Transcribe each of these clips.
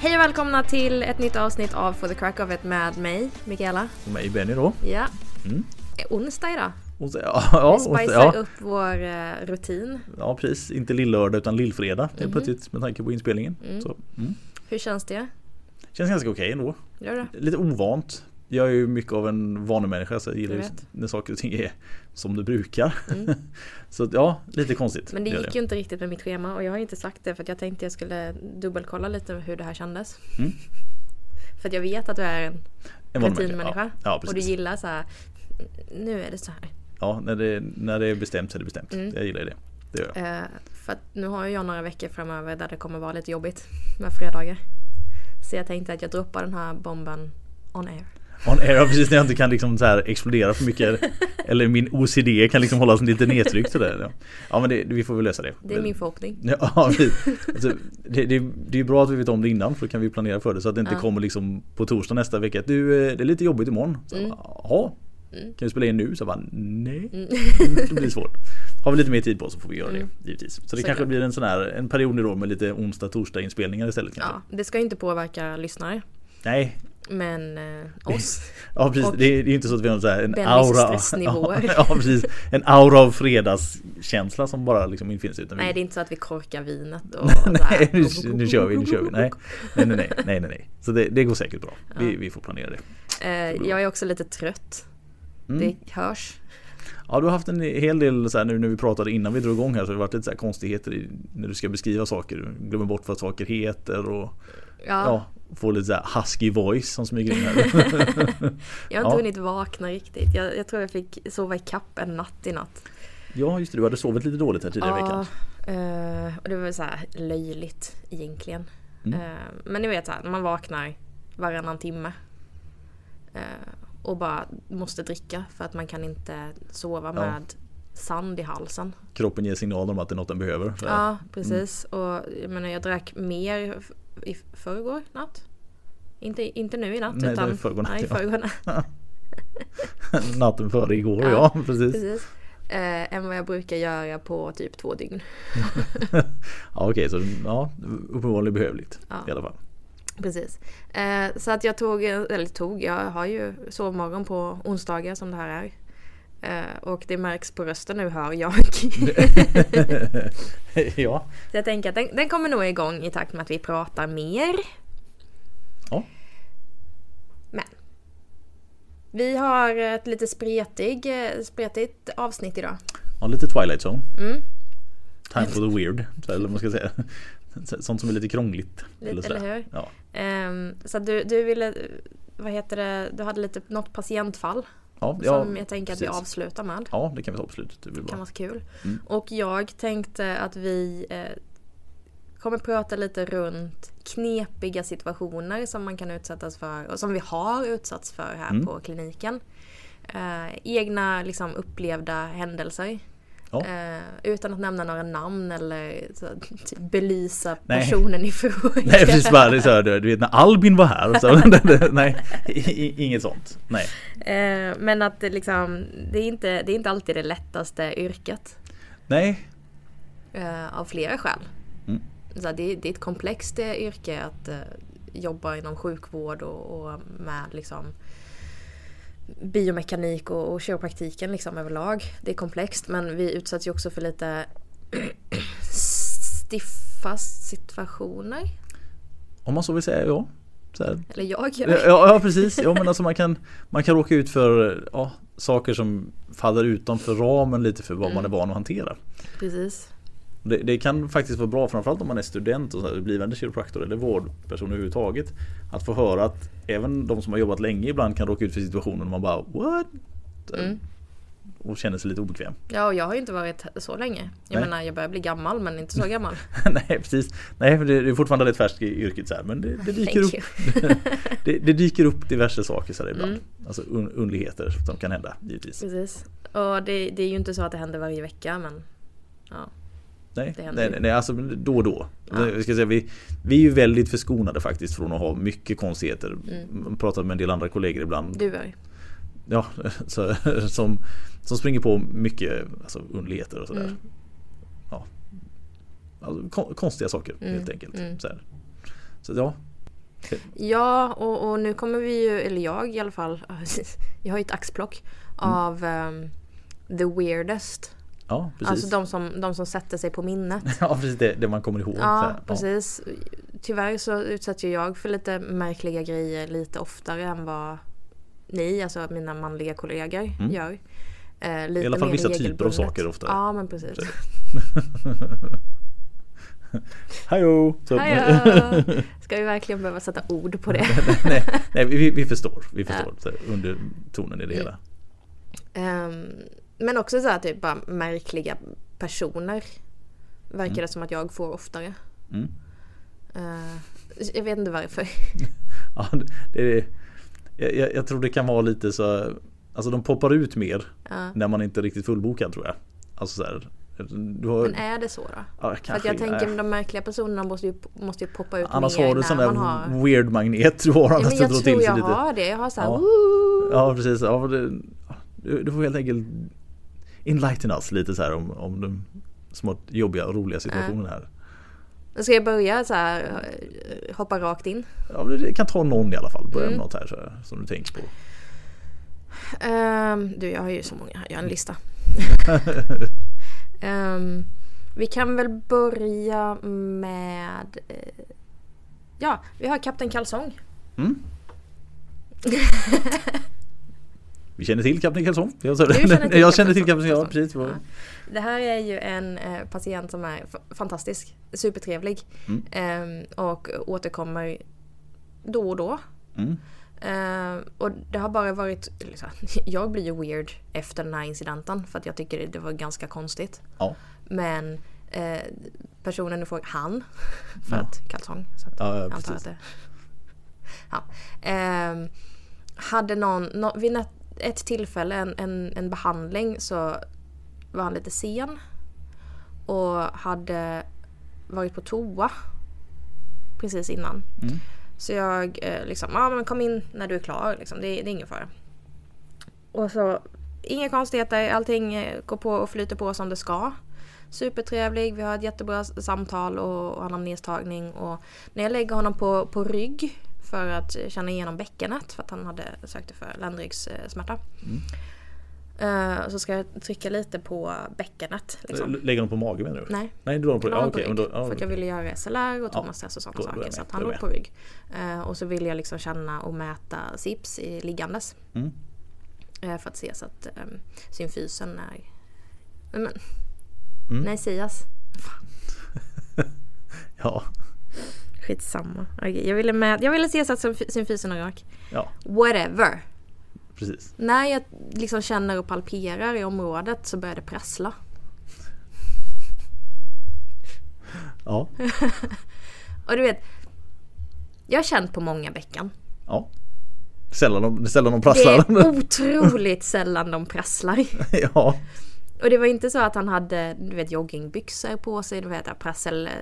Hej och välkomna till ett nytt avsnitt av For the Crack of It med mig, Mikaela. Och mig Benny då. Ja. Mm. Onsdag idag. Så, ja, ja, Vi spicar ja, upp vår eh, rutin. ja, precis. Inte lillördag utan lillfredag Mhm. plötsligt med tanke på inspelningen. Mm. Så, mm. Hur känns det? Känns ganska okej ändå. Gör det? Lite ovant. Jag är ju mycket av en vanemänniska så jag gillar Jag ju när saker och ting är som det brukar. Mm. så ja, lite konstigt. Men det gick ju inte riktigt med mitt schema och jag har inte sagt det för att jag tänkte jag skulle dubbelkolla lite hur det här kändes. Mm. För att jag vet att du är en En rutinmänniska. Ja, ja, och du gillar så här. Nu är det så här. Ja, när det, när det är bestämt så är det bestämt. Mm. Jag gillar det. Det gör jag. Eh, för nu har jag några veckor framöver där det kommer vara lite jobbigt med fredagar. Så jag tänkte att jag droppar den här bomben on air. On air, precis när jag inte kan liksom så här explodera för mycket. eller min OCD kan liksom hållas lite nedtryckt sådär. Ja, ja men det, vi får väl lösa det. Det är min förhoppning. Ja, vi, alltså, det, det, det är bra att vi vet om det innan för då kan vi planera för det så att det inte Ja. kommer liksom på torsdag nästa vecka du, eh, det är lite jobbigt imorgon. Så, Mm. Jaha, Mm. kan vi spela in nu? Så jag bara, nej, Mm. det blir svårt. Har vi lite mer tid på oss så får vi göra Mm. det givetvis. Så det Såklart. kanske blir en sån här en period nu då med lite onsdag torsdag inspelningar istället kanske. Ja, det ska inte påverka lyssnare. Nej, Men eh, oss. ja precis. Det är, det är inte så att vi har så en Bennys aura. Ja, precis. En aura av fredagskänsla som bara liksom infinner sig. utan vi- Nej det är inte så att vi korkar vinet och nej, nu, nu kör vi, nu kör vi. Nej, nej, nej, nej, nej, nej. Så det, det går säkert bra. Vi, Ja. vi får planera det. Eh, jag är också lite trött. Mm. Det hörs. Ja, du har haft en hel del så här, nu när vi pratade innan vi drog igång här så har det varit lite så här konstigheter i, när du ska beskriva saker. Du glömmer bort vad saker heter och Ja, ja, får lite så här husky voice som smyger in här. jag har inte ja. hunnit vakna riktigt. Jag, jag tror jag fick sova i kapp en natt i natt. ja, just det, du hade sovit lite dåligt här tidigare i veckan. eh, och det var så här löjligt egentligen. Mm. Eh, men ni vet så här, man vaknar varannan timme. Eh, och bara måste dricka för att man kan inte sova Ja. med sand i halsen. Kroppen ger signaler om att det är något den behöver. Så. Ja, precis. Och jag menar jag drack mer i förrgår natt. Inte, inte nu i natt Nej, utan är förrgår natt, nej, ja. förrgår natt. Natten före igår, Ja, ja, precis. Precis. Eh, än vad jag brukar göra på typ två dygn. Ja, okej, så ja, uppenbarligen behövligt Ja. i alla fall. Precis. Eh, så att jag tog, eller tog, jag har ju sovmorgon på onsdagar som det här är. Eh, och det märks på rösten nu hör jag. ja, så jag tänker att den, den kommer nog igång i takt med att vi pratar mer. Ja. Men. Vi har ett lite spretig, spretigt avsnitt idag. ja, lite Twilight Zone. Mm. Time for the weird, eller vad man ska säga. Sånt som är lite krångligt. Lite, sådär. eller hur? Ja. Ehm, så du, du ville, vad heter det, du hade lite något patientfall Ja, ja, som jag tänker att vi precis. avslutar med. ja, det kan vi ta på slutet. Det blir kan vara kul. Mm. Och jag tänkte att vi eh, kommer prata lite runt knepiga situationer som man kan utsättas för och som vi har utsatts för här Mm. på kliniken. Eh, egna liksom upplevda händelser. Ja. Eh, utan att nämna några namn eller så, typ belysa Nej. personen i fråga. Nej precis bara det så här, du vet när Albin var här. Så, nej, inget sånt. Nej. Eh, men att liksom, det är, inte, det är inte alltid det lättaste yrket. Nej. Eh, av flera skäl. Mm. Så det, det är ett komplext eh, yrke att eh, jobba inom sjukvård och, och med liksom biomekanik och, och kiropraktiken liksom överlag. Det är komplext men vi utsätts ju också för lite stiffa situationer. Om man så vill säga ja. Eller jag gör. Ja, ja precis. Ja, men alltså man, kan, man kan råka ut för ja, saker som faller utanför ramen lite för vad man är van att hantera. Precis. Det, det kan faktiskt vara bra framförallt om man är student och så här, blivande kiropraktor eller vårdperson överhuvudtaget. Att få höra att även de som har jobbat länge ibland kan råka ut för situationer där man bara what? Mm. Och känner sig lite obekväm. Ja och jag har ju inte varit så länge. Jag Nej. menar jag börjar bli gammal men inte så gammal. Nej precis. Nej för det är fortfarande rätt färskt i yrket så här, men det, det dyker upp det, det dyker upp diverse saker så här ibland. Mm. Alltså un, underligheter som kan hända givetvis. Precis. Och det, det är ju inte så att det händer varje vecka men ja. Nej, Det nej, nej, alltså då och då. Ja. Vi, ska säga, vi, vi är ju väldigt förskonade faktiskt från att ha mycket konstigheter. Mm. Man pratar med en del andra kollegor ibland. Du är. Ja, så, som, som springer på mycket alltså, underligheter och sådär. Mm. Ja. Alltså, kon, konstiga saker Mm, helt enkelt. mm. Så, så ja, Ja, och, och nu kommer vi ju, eller jag i alla fall, jag har ju ett axplock av um, the weirdest. Ja, precis. Alltså de som, de som sätter sig på minnet. ja, precis det, det man kommer ihåg. Ja, här. precis. Tyvärr så utsätts ju jag för lite märkliga grejer lite oftare än vad ni, alltså mina manliga kollegor, Mm. gör. Eh, lite I alla fall vissa typer av saker ofta. Ja, men precis. Hallå! Så- Haja! Ska vi verkligen behöva sätta ord på det? nej, nej vi, vi förstår. Vi Ja. förstår så här, under tonen i det hela. Ehm, men också så här typ bara märkliga personer. Verkar det som att jag får oftare. Mm. Eh, jag vet inte varför. Ja, det är, jag, jag, tror det kan vara lite så Alltså de poppar ut mer Ja. när man inte är riktigt fullbokad tror jag. Alltså så här, har, Men är det så då? ja, För att jag tänker nej. de märkliga personerna måste ju, måste ju poppa ut Annars mer har du sån där har... weird magnet du har Ja, annars att jag tror jag lite. har det. Jag har såhär Ja. Woo! Ja precis. Ja, det, du, du får helt enkelt enlighten us lite så här om, om de små jobbiga och roliga situationerna här. Ska jag börja så här eh, hoppa rakt in? Ja, det kan ta någon i alla fall. Börja med Mm. något här så här, som du tänker på. Ehm, du, jag har ju så många här. Jag har en lista. Ehm, vi kan väl börja med... eh, ja, vi har Kapten Kalsong. Mm. Vi känner till Kapten Karlsson. Jag, känner till jag känner till Kapten Kapten ja, precis. Ja. Det här är ju en eh, patient som är fantastisk, supertrevlig Mm. ehm, och återkommer då och då. Mm. Ehm, och det har bara varit, här, jag blir ju weird efter den här incidenten för att jag tycker det, var ganska konstigt. Ja. Men eh, personen i fråga, han, för Ja. att kalsong. Så att Ja, ja, jag antar att det, ja. Ehm, hade någon, nå, vid ett, ett tillfälle, en, en, en behandling, så var han lite sen. Och hade varit på toa precis innan. Mm. Så jag eh, liksom, ja men kom in när du är klar liksom. det, det är ingen fara. Och så, inga konstigheter, allting eh, går på och flyter på som det ska. Supertrevlig, vi har ett jättebra samtal och, och anamnestagning. Och när jag lägger honom på, på rygg för att känna igenom bäckenet för att han hade sökte för ländryggsmärta. Mm. Eh, så ska jag trycka lite på bäckenet. Liksom. Lägger de på magen menar du? Nej, Nej, du har på, på okej. rygg. då- ja, för att jag ville göra SLR och tomastress och sådana saker. Så han låg på rygg. Eh, och så ville jag liksom känna och mäta SIPS i liggandes. Mm. Eh, för att se så att um, symfysen är... Men, Mm. Nej, Sias. Ja, Skitsamma. Okej, jag, ville med, jag ville se så att symf- symfysen är rak. ja, Whatever. precis. När jag liksom känner och palperar i området så börjar det prassla. Ja, Och du vet, jag har känt på många bäcken. ja. Sällan de, sällan de Det prasslar. är otroligt sällan de prasslar. ja, Och det var inte så att han hade du vet, joggingbyxor på sig, du vet prassel, eh,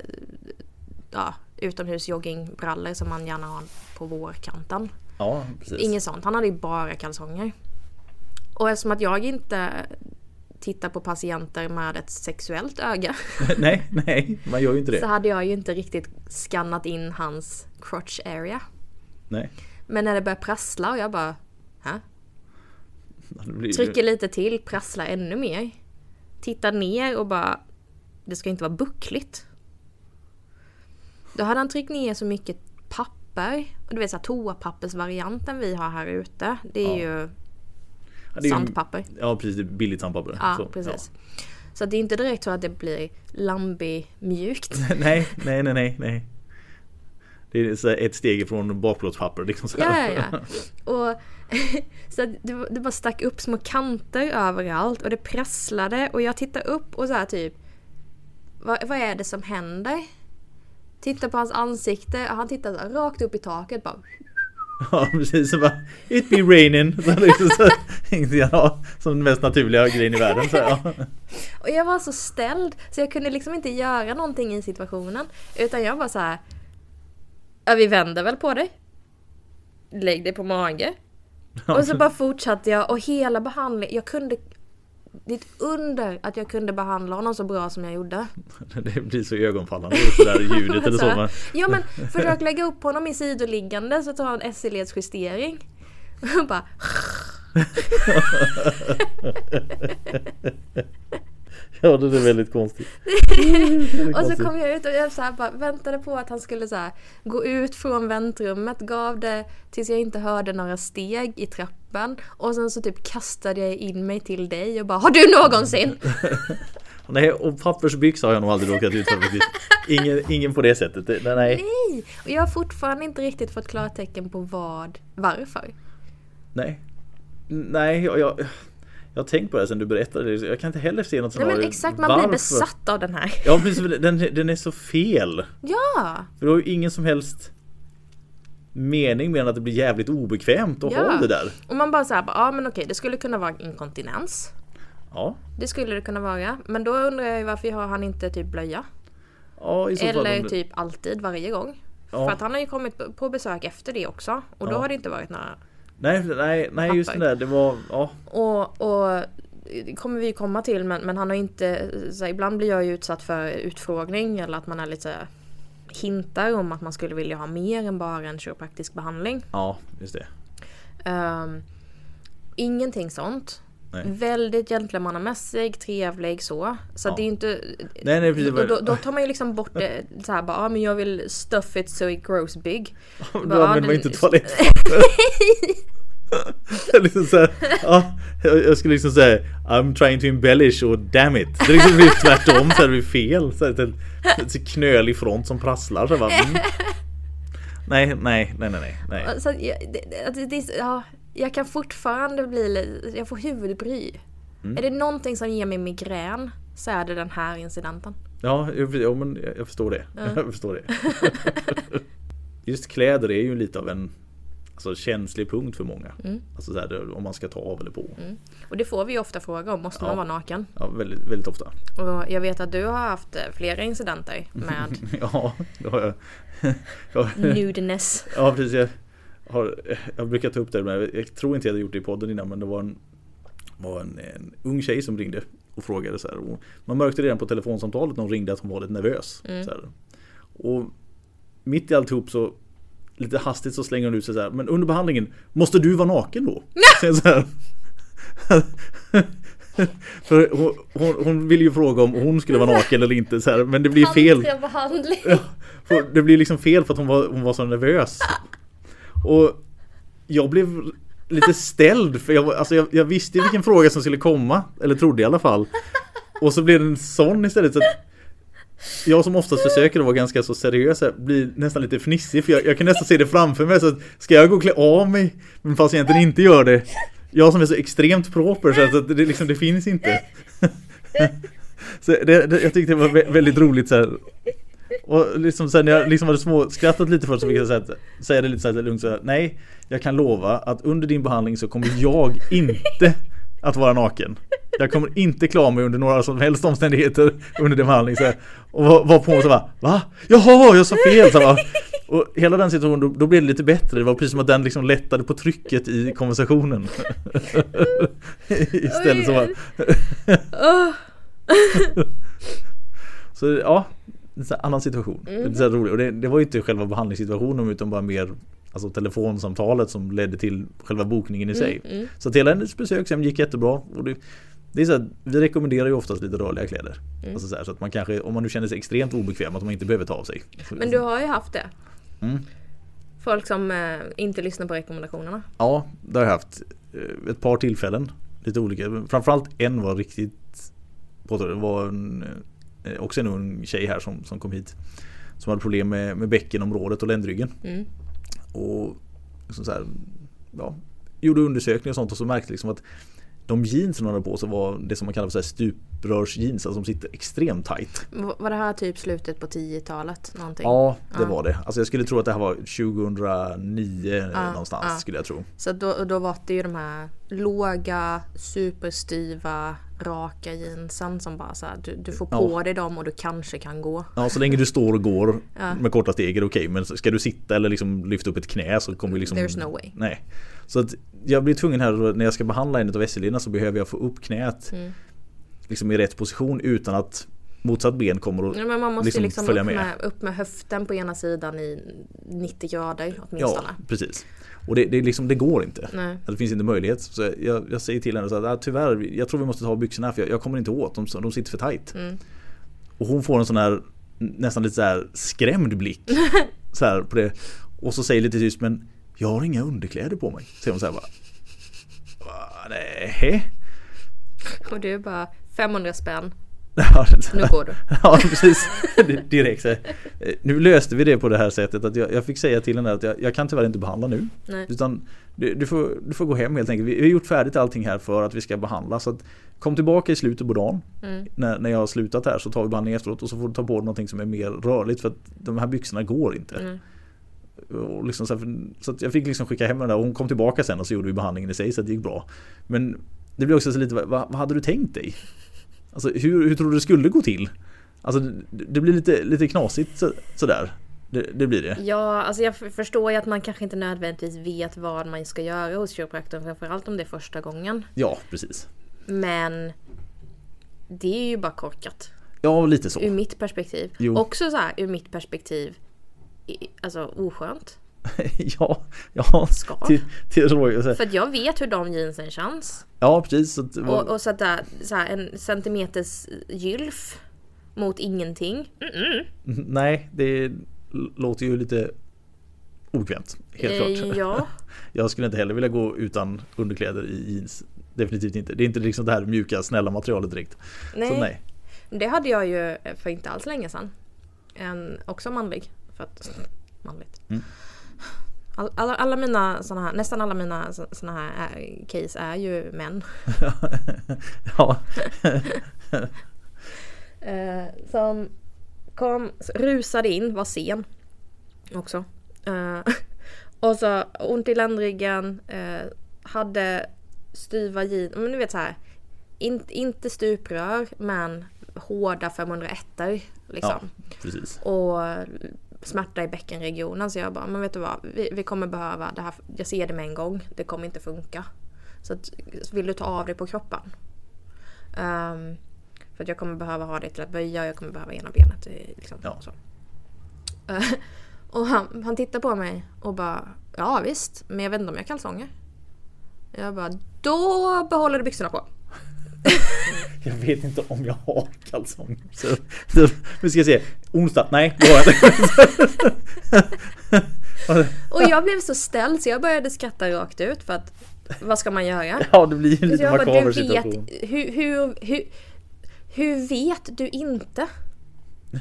ja, utomhus joggingbrallor som man gärna har på vårkanten. ja, precis. Inget sånt, han hade ju bara kalsonger. Och eftersom att jag inte tittar på patienter med ett sexuellt öga nej, nej, man gör ju inte så det. hade jag ju inte riktigt skannat in hans crotch area. Nej. Men när det börjar prassla och jag bara, Hä? Blir- Trycker lite till, prasslar ännu mer. Tittar ner och bara, det ska inte vara buckligt. Då hade han tryckt ner så mycket papper. Och du vet så här, toapappersvarianten vi har här ute. Det är Ja. ju Ja, det är ju- sandpapper. Ja, precis. Billigt sandpapper. Ja, Så, precis. Så det är inte direkt så att det blir lambi mjukt. Ja. Nej, nej, nej, nej, nej. Det är ett steg ifrån bakplåtspapper. Liksom så Ja, ja, ja. Och, så det bara stack upp små kanter överallt och det prasslade och jag tittade upp och så här typ vad, vad är det som händer? Tittar på hans ansikte och han tittar här, rakt upp i taket bara. Ja, precis. Så bara, It be raining. Så liksom, så, ja, som den mest naturliga grejen i världen. Så, ja. Och jag var så ställd så jag kunde liksom inte göra någonting i situationen. Utan jag var så här. Ja, vi vänder väl på dig. Lägg dig på mage. Och så bara fortsatte jag och hela behandlingen, jag kunde Det är ett under att jag kunde behandla honom så bra som jag gjorde. Det blir så ögonfallande just det där ljudet eller så. Men, Ja men försök lägga upp honom i sidoliggande så tar han SE-ledsjustering. Och bara ja det är väldigt konstigt. Och så kom jag ut och jag så här bara väntade på att han skulle så här gå ut från väntrummet, gav det tills jag inte hörde några steg i trappen. Och sen så typ kastade jag in mig till dig och bara Har du någonsin? Nej, och pappersbyxa har jag nog aldrig råkat ut för. Ingen, ingen på det sättet. Nej. Nej! Och jag har fortfarande inte riktigt fått klartecken på vad, varför. Nej. Nej, jag, jag, jag har tänkt på det sen du berättade det. Jag kan inte heller se något Nej scenario. men exakt, man Varför? blir besatt av den här. Ja för den, den är så fel. Ja! För det har ju ingen som helst mening än att det blir jävligt obekvämt att Ja. ha det där. Och man bara såhär, ja men okej det skulle kunna vara inkontinens. Ja, Det skulle det kunna vara. Men då undrar jag ju varför har han inte typ blöja? ja i så fall. Eller typ alltid, varje gång. Ja. För att han har ju kommit på besök efter det också. Och då har det inte varit några... Nej, nej, nej just det där. Det var, ja. Och, och det kommer vi komma till men, men han har inte... Så ibland blir jag ju utsatt för utfrågning eller att man är lite hintar om att man skulle vilja ha mer än bara en kiropraktisk behandling. Ja, just det. Ehm, ingenting sånt. Nej. Väldigt gentlemannamässig, trevlig så. Så Ja. det är inte... Nej, nej, precis. Då, då, då tar man ju liksom bort det så här bara, ja men jag vill stuff it so it grows big. Då Bara, ja, använder man det- inte toalettpapper. liksom så här, ja, jag skulle liksom säga I'm trying to embellish och damn it. Det liksom blir tvärtom så det blir fel. Så här, det är en knölig front som prasslar. Så här, bara, mm. Nej, nej, nej, nej, nej. Så det, det, det, ja, jag kan fortfarande bli jag får huvudbry. Mm. Är det någonting som ger mig migrän så är det den här incidenten. Ja, jag, ja men jag, förstår det. Jag förstår det. Just kläder är ju lite av en alltså, känslig punkt för många. Mm. Alltså så här, om man ska ta av eller på. Och det får vi ju ofta fråga om, måste man Ja. vara naken? Ja, väldigt, väldigt ofta. Och jag vet att du har haft eh, flera incidenter med Ja, det har jag nudeness. Ja precis. Jag har, jag brukar ta upp det men jag tror inte jag hade gjort det i podden innan men det var en, var en, en ung tjej som ringde och frågade så här. Och man märkte redan på telefonsamtalet när hon ringde att hon var lite nervös. Mm. Och mitt i alltihop så lite hastigt så slänger hon ut sig så här. Men under behandlingen, måste du vara naken då? För hon, hon, hon ville ju fråga om hon skulle vara naken eller inte så här, men det blir fel. behandling. Ja, det blir liksom fel för att hon var, hon var så nervös. Och jag blev lite ställd för jag, alltså jag, jag visste ju vilken fråga som skulle komma. Eller trodde i alla fall. Och så blev det en sån istället. Så att jag som oftast försöker att vara ganska så seriös här, blir nästan lite fnissig. För jag, jag kan nästan se det framför mig. Så att ska jag gå och klä av mig men fast jag egentligen inte gör det. Jag som är så extremt proper så att så att det, liksom, det finns inte. Så det, det, jag tyckte det var väldigt roligt så här. Och liksom sen när jag liksom hade små skrattat lite för så fick jag säga, säga det lite så här lugnt så här, Nej, jag kan lova att under din behandling så kommer jag inte att vara naken. Jag kommer inte klara mig under några som helst omständigheter under din behandling. Så här. Och var, var på mig så bara, va? Jaha, jag sa fel! Så här? Och hela den situationen, då, då blev det lite bättre. Det var precis som att den liksom lättade på trycket i konversationen. Istället så bara. Så ja, en annan situation. Det är så här roligt. Och det, det var ju inte själva behandlingssituationen utan bara mer Alltså telefonsamtalet som ledde till själva bokningen i sig. mm. Så att hela hennes besök sen gick jättebra. Och det, det är så här, vi rekommenderar ju oftast lite rörliga kläder. Mm. Alltså så, här, så att man kanske, om man nu känner sig extremt obekväm, att man inte behöver ta av sig. Men du har ju haft det. Mm. Folk som eh, inte lyssnar på rekommendationerna. Ja, det har jag haft. eh, Ett par tillfällen. Lite olika. Framförallt en var riktigt påtaglig. Det var en, eh, också en ung tjej här som, som kom hit. Som hade problem med, med bäckenområdet och ländryggen. Mm. Och liksom så här, ja, gjorde undersökningar och sånt och så märkte liksom att de jeans hon hade på sig var det som man kallar för stuprörsjeans, alltså som sitter extremt tight. Var det här typ slutet på 10-talet? Någonting? Ja, det Ja. var det. Alltså jag skulle tro att det här var 2009 Ja, någonstans ja. skulle jag tro. Så då, då var det ju de här låga, superstyva, raka jeansen som bara så här, du, du får på Ja. dig dem och du kanske kan gå. Ja, så länge du står och går Ja. med korta steg är det okej. Men ska du sitta eller liksom lyfta upp ett knä så kommer ju liksom... There's no way. Nej. Så att jag blir tvungen här när jag ska behandla en av SL-lederna så behöver jag få upp knät Mm. liksom i rätt position utan att motsatt ben kommer att Ja, men man måste liksom liksom följa upp med. med. upp med höften på ena sidan i 90 grader Ja, åtminstone. precis. Och det, det, liksom, det går inte. Nej. Det finns inte möjlighet. Så jag, jag säger till henne så att ah, tyvärr, jag tror vi måste ta byxorna för jag, jag kommer inte åt. De, de sitter för tight. Mm. Och hon får en sån här nästan lite så här skrämd blick. så här på det. Och så säger lite tyst men jag har inga underkläder på mig. Säger hon så här bara. "Va, Nej. Och du är bara 500 spänn, Ja, nu går du. Ja precis, direkt så. Eh, Nu löste vi det på det här sättet att jag, jag fick säga till henne att jag, jag kan tyvärr inte behandla nu. Nej. Utan du, du, får, du får gå hem helt enkelt. Vi vi har gjort färdigt allting här för att vi ska behandla. Så att kom tillbaka i slutet på dagen. Mm. När, när jag har slutat här så tar vi behandling efteråt och så får du ta på dig någonting som är mer rörligt för att de här byxorna går inte. Mm. Och liksom så här, så jag fick liksom skicka hem där och hon kom tillbaka sen och så gjorde vi behandlingen i sig så att det gick bra. Men det blir också så lite, vad, vad hade du tänkt dig? Alltså hur, hur tror du det skulle gå till? Alltså det, blir lite, lite knasigt så, sådär. Det, det blir det. Ja, alltså jag förstår ju att man kanske inte nödvändigtvis vet vad man ska göra hos kiropraktorn, framförallt om det är första gången. Ja, precis. Men det är ju bara korkat. Ja, lite så. Ur mitt perspektiv. Jo. Också så här, ur mitt perspektiv, alltså oskönt. ja, ja. Ska. Till, till råg-. För att jag vet hur de jeansen känns. Ja, precis. Att, Och, och så att där, så här, en centimeters gylf mot ingenting. Mm-mm. Nej, det låter ju lite obekvämt. Helt Eh, klart. Ja, Jag skulle inte heller vilja gå utan underkläder i jeans. Definitivt inte. Det är inte liksom det här mjuka, snälla materialet direkt. nej. Så nej. Det hade jag ju för inte alls länge sedan. En, också manlig. För att, manligt. Mm. All, alla, alla mina såna här, nästan alla mina så- såna här är, case är ju män. ja. Eh, som kom, rusade in, var sen också. Eh, och så ont i ländryggen, eh, hade styva jeans, men du vet så här. In, inte stuprör men hårda 501 liksom. ja, precis. Och smärta i bäckenregionen så jag bara, men vet du vad, vi, vi kommer behöva det här, jag ser det med en gång, det kommer inte funka. Så att, vill du ta av det på kroppen? Ehm, för att jag kommer behöva ha det till att böja och jag kommer behöva ena benet. Liksom, Ja. så. Eh, och han, han tittar på mig och bara, ja visst, men jag vet inte om jag har kalsonger. Jag bara, då behåller du byxorna på. Jag vet inte om jag har kalsonger. Så, nu ska jag se. Onsdag? Nej, det har jag inte. Och jag blev så ställd så jag började skratta rakt ut för att vad ska man göra? Ja, det blir ju lite makaber du situation. vet, hur, hur, hur, hur vet du inte?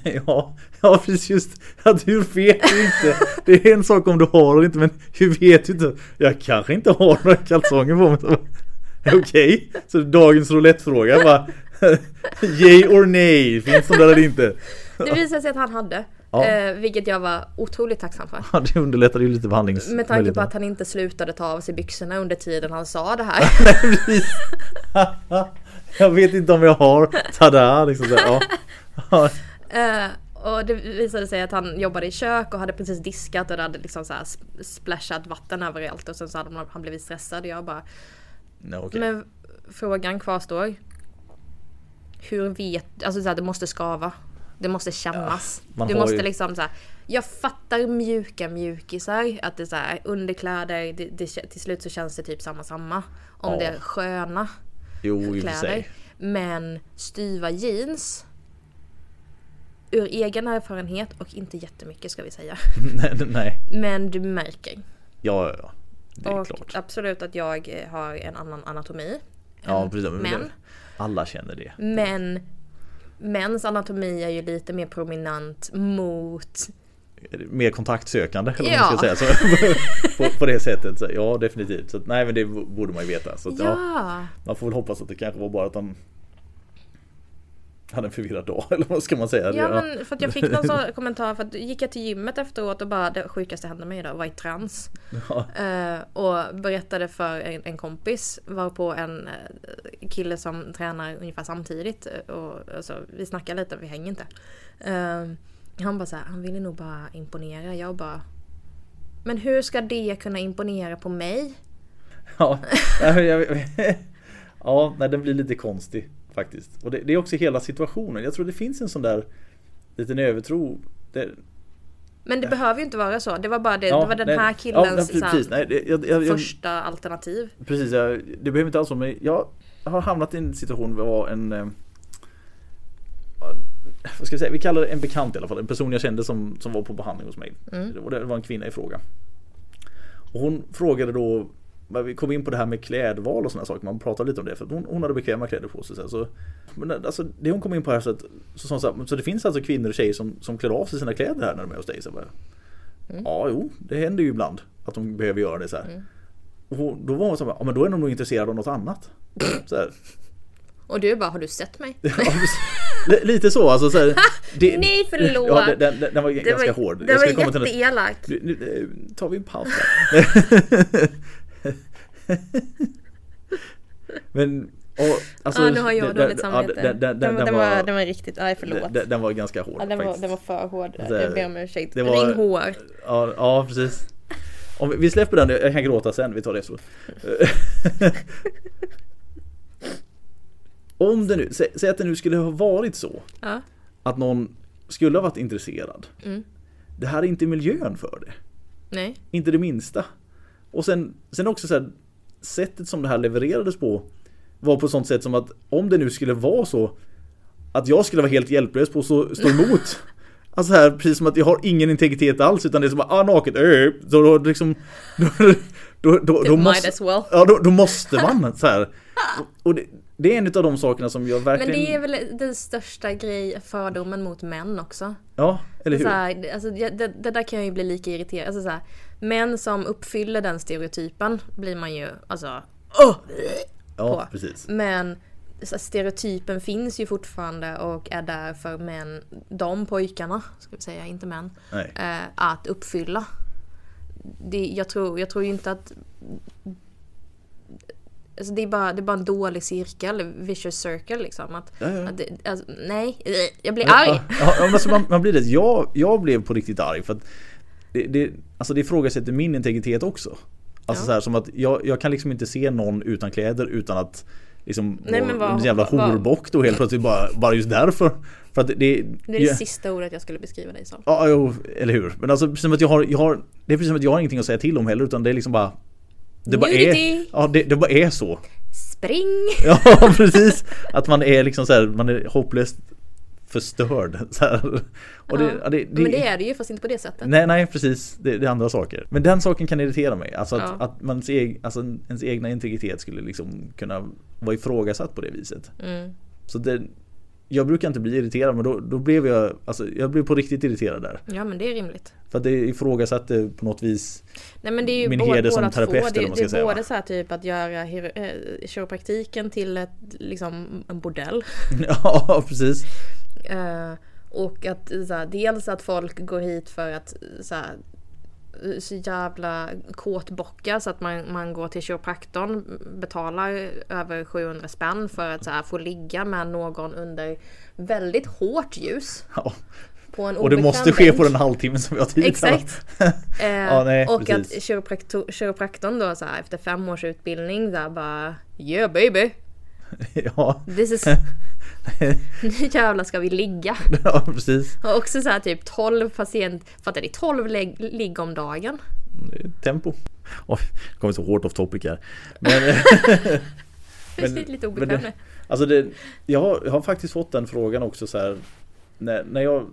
Ja, ja precis just att hur vet du inte? Det är en sak om du har och inte men hur vet du inte? Jag kanske inte har några kalsonger på mig. Okej, så dagens roulettefråga bara Yay or nej, finns de där eller inte? Det visade sig att han hade. Ja. Eh, vilket jag var otroligt tacksam för. Ja, det underlättar ju lite behandlings... Med tanke på att han inte slutade ta av sig byxorna under tiden han sa det här. Jag vet inte om jag har, tada liksom så, ja. Eh, och det visade sig att han jobbade i kök och hade precis diskat och det hade liksom så här sp- splashat vatten överallt och sen så hade han blivit stressad och jag bara ja okej. Men frågan kvarstår. Hur vet, alltså så här, det måste skava. Det måste kännas. man du måste ju- liksom så här, Jag fattar mjuka mjukisar. Att det är så här, underkläder, det, det, till slut så känns det typ samma samma. Om Ja. det är sköna Jo, kläder. Men styva jeans. Ur egen erfarenhet och inte jättemycket ska vi säga. nej, nej. Men du märker. Ja, ja, ja. Det är och klart. absolut att jag eh, har en annan anatomi. Ja, precis. män. Alla känner det. Men mäns anatomi är ju lite mer prominent mot... Mer kontaktsökande eller Ja. man ska säga. Så, på, på det sättet. Så, ja, definitivt. Så, nej, men det borde man ju veta. Så ja. Ja! man får väl hoppas att det kanske var bara att han hade en förvirrad dag. Eller vad ska man säga? Ja men för att jag fick någon sån kommentar för att gick jag till gymmet efteråt och bara det sjukaste hände mig idag var i trans. Ja. Eh, och berättade för en, en kompis var på en eh, kille som tränar ungefär samtidigt. eh, Och, alltså, vi snackar lite, vi hänger inte. Eh, han bara så här, han ville nog bara imponera. Jag bara Men hur ska det kunna imponera på mig? Ja, ja nej, den blir lite konstig faktiskt. Och det, det är också hela situationen. Jag tror det finns en sån där liten övertro. Det, Men det behöver ju inte vara så. Det var bara det, Ja, det var den nej, här ja, killens så här, precis, nej, det- jag, jag, jag, första alternativ. Precis, jag, det behöver inte alls vara men jag har hamnat i en situation där jag var en eh, vad ska jag säga, vi kallar det en bekant i alla fall, en person jag kände som, som var på behandling hos mig. Och det var en kvinna i fråga. Och hon frågade då, vi kom in på det här med klädval och sådana saker, man pratade lite om det för hon, hon hade bekväma kläder på sig. Så, så, men alltså, det hon kom in på här så att, så, så, så, så det finns alltså kvinnor och tjejer som, som klär av sig sina kläder här när de är hos dig. Så bara, Ja, jo, det händer ju ibland att de behöver göra det så här. Och då var hon så här, ja men då är de nog intresserade av något annat. Så här. Och du bara, har du sett mig? Lite så alltså. Så här, det, Nej förlåt! Ja, den, den, den var det ganska var, hård. Det Jag var jätteelak. nu, nu eh, tar vi en paus här. Men, och, alltså, Ja, nu har jag dåligt samvete. den, den, den, den, den, den, var, var, den var riktigt, nej förlåt. den, den var ganska hård ja, den, var, faktiskt. den var för hård. Så här, Jag ber om ursäkt. det var- Ring HR. Ja, ja precis. Om vi, vi släpper den, jag kan gråta sen, vi tar det efteråt. Om det nu, sä, säg att det nu skulle ha varit så Ja. att någon skulle ha varit intresserad. Mm. Det här är inte miljön för det. Nej. Inte det minsta. Och sen, sen också så här, sättet som det här levererades på var på ett sånt sätt som att om det nu skulle vara så att jag skulle vara helt hjälplös på att stå, emot. Alltså här, precis som att jag har ingen integritet alls utan det är som att, ah naket, äh, då, då liksom då, då, då, då, måste, well. ja, då, då måste man så här. Och, och det, det är en av de sakerna som jag Men verkligen, det är väl den största grej, fördomen mot män också. ja, eller hur? Så här, alltså, det, det där kan jag ju bli lika irriterad. Alltså, så här, män som uppfyller den stereotypen blir man ju alltså åh! ja, på. precis. Men stereotypen finns ju fortfarande och är där för män, de pojkarna, ska vi säga, inte män, eh, att uppfylla. Det, jag, tror, jag tror ju inte att... Alltså det, är bara, det är bara en dålig cirkel, vicious circle liksom. Att, Ja, ja. att det, alltså, nej, jag blir arg! Ja, alltså man, man blir det. Jag, jag blev på riktigt arg för att det, det, alltså det ifrågasätter min integritet också. Alltså Ja. så här som att jag, jag kan liksom inte se någon utan kläder utan att liksom Nej, men vad- en jävla horbock då helt plötsligt bara, bara just därför. För att det, det, är det ja, sista ordet jag skulle beskriva dig som. ja, jo, eller hur. Men alltså precis som att jag har, jag har Det är precis som att jag har ingenting att säga till om heller utan det är liksom bara Det bara är. Ja det, det bara är så. Spring! Ja precis. Att man är liksom så här, man är hopplöst förstörd. Och det, Ja. ja, det, Men det är det ju fast inte på det sättet. Nej, nej precis. Det, det är andra saker. Men den saken kan irritera mig. Alltså att, Ja. att man eg, alltså ens egna integritet skulle liksom kunna vara ifrågasatt på det viset. Mm. Så det, jag brukar inte bli irriterad men då, då blev jag, alltså jag blev på riktigt irriterad där. Ja men det är rimligt. För att det ifrågasatte på något vis Nej men det är ju Min heder som terapeut, eller Det, det är säga, både va? så här typ att göra eh, kiropraktiken till ett, liksom, en bordell. Ja precis. Eh, och att så här, dels att folk går hit för att så, här, så jävla kåtbocka så att man, man går till kiropraktorn, betalar över 700 spänn för att så här, få ligga med någon under väldigt hårt ljus. Ja. Och det måste ske på den halvtimmen som vi har tid Exakt. Eh, Ja, nej, och precis. att kiropraktor, kiropraktorn då så här, efter fem års utbildning här, bara Yeah baby! Ja. This is... Nu jävlar ska vi ligga! ja precis. Och också så här typ 12 patient... Fattar ni? 12 lägg, ligg om dagen. Tempo. Oj, det kommer så hårt off topic här. Men, Men- lite men obekväm det-. Alltså det, jag, har, jag har faktiskt fått den frågan också så här när, när jag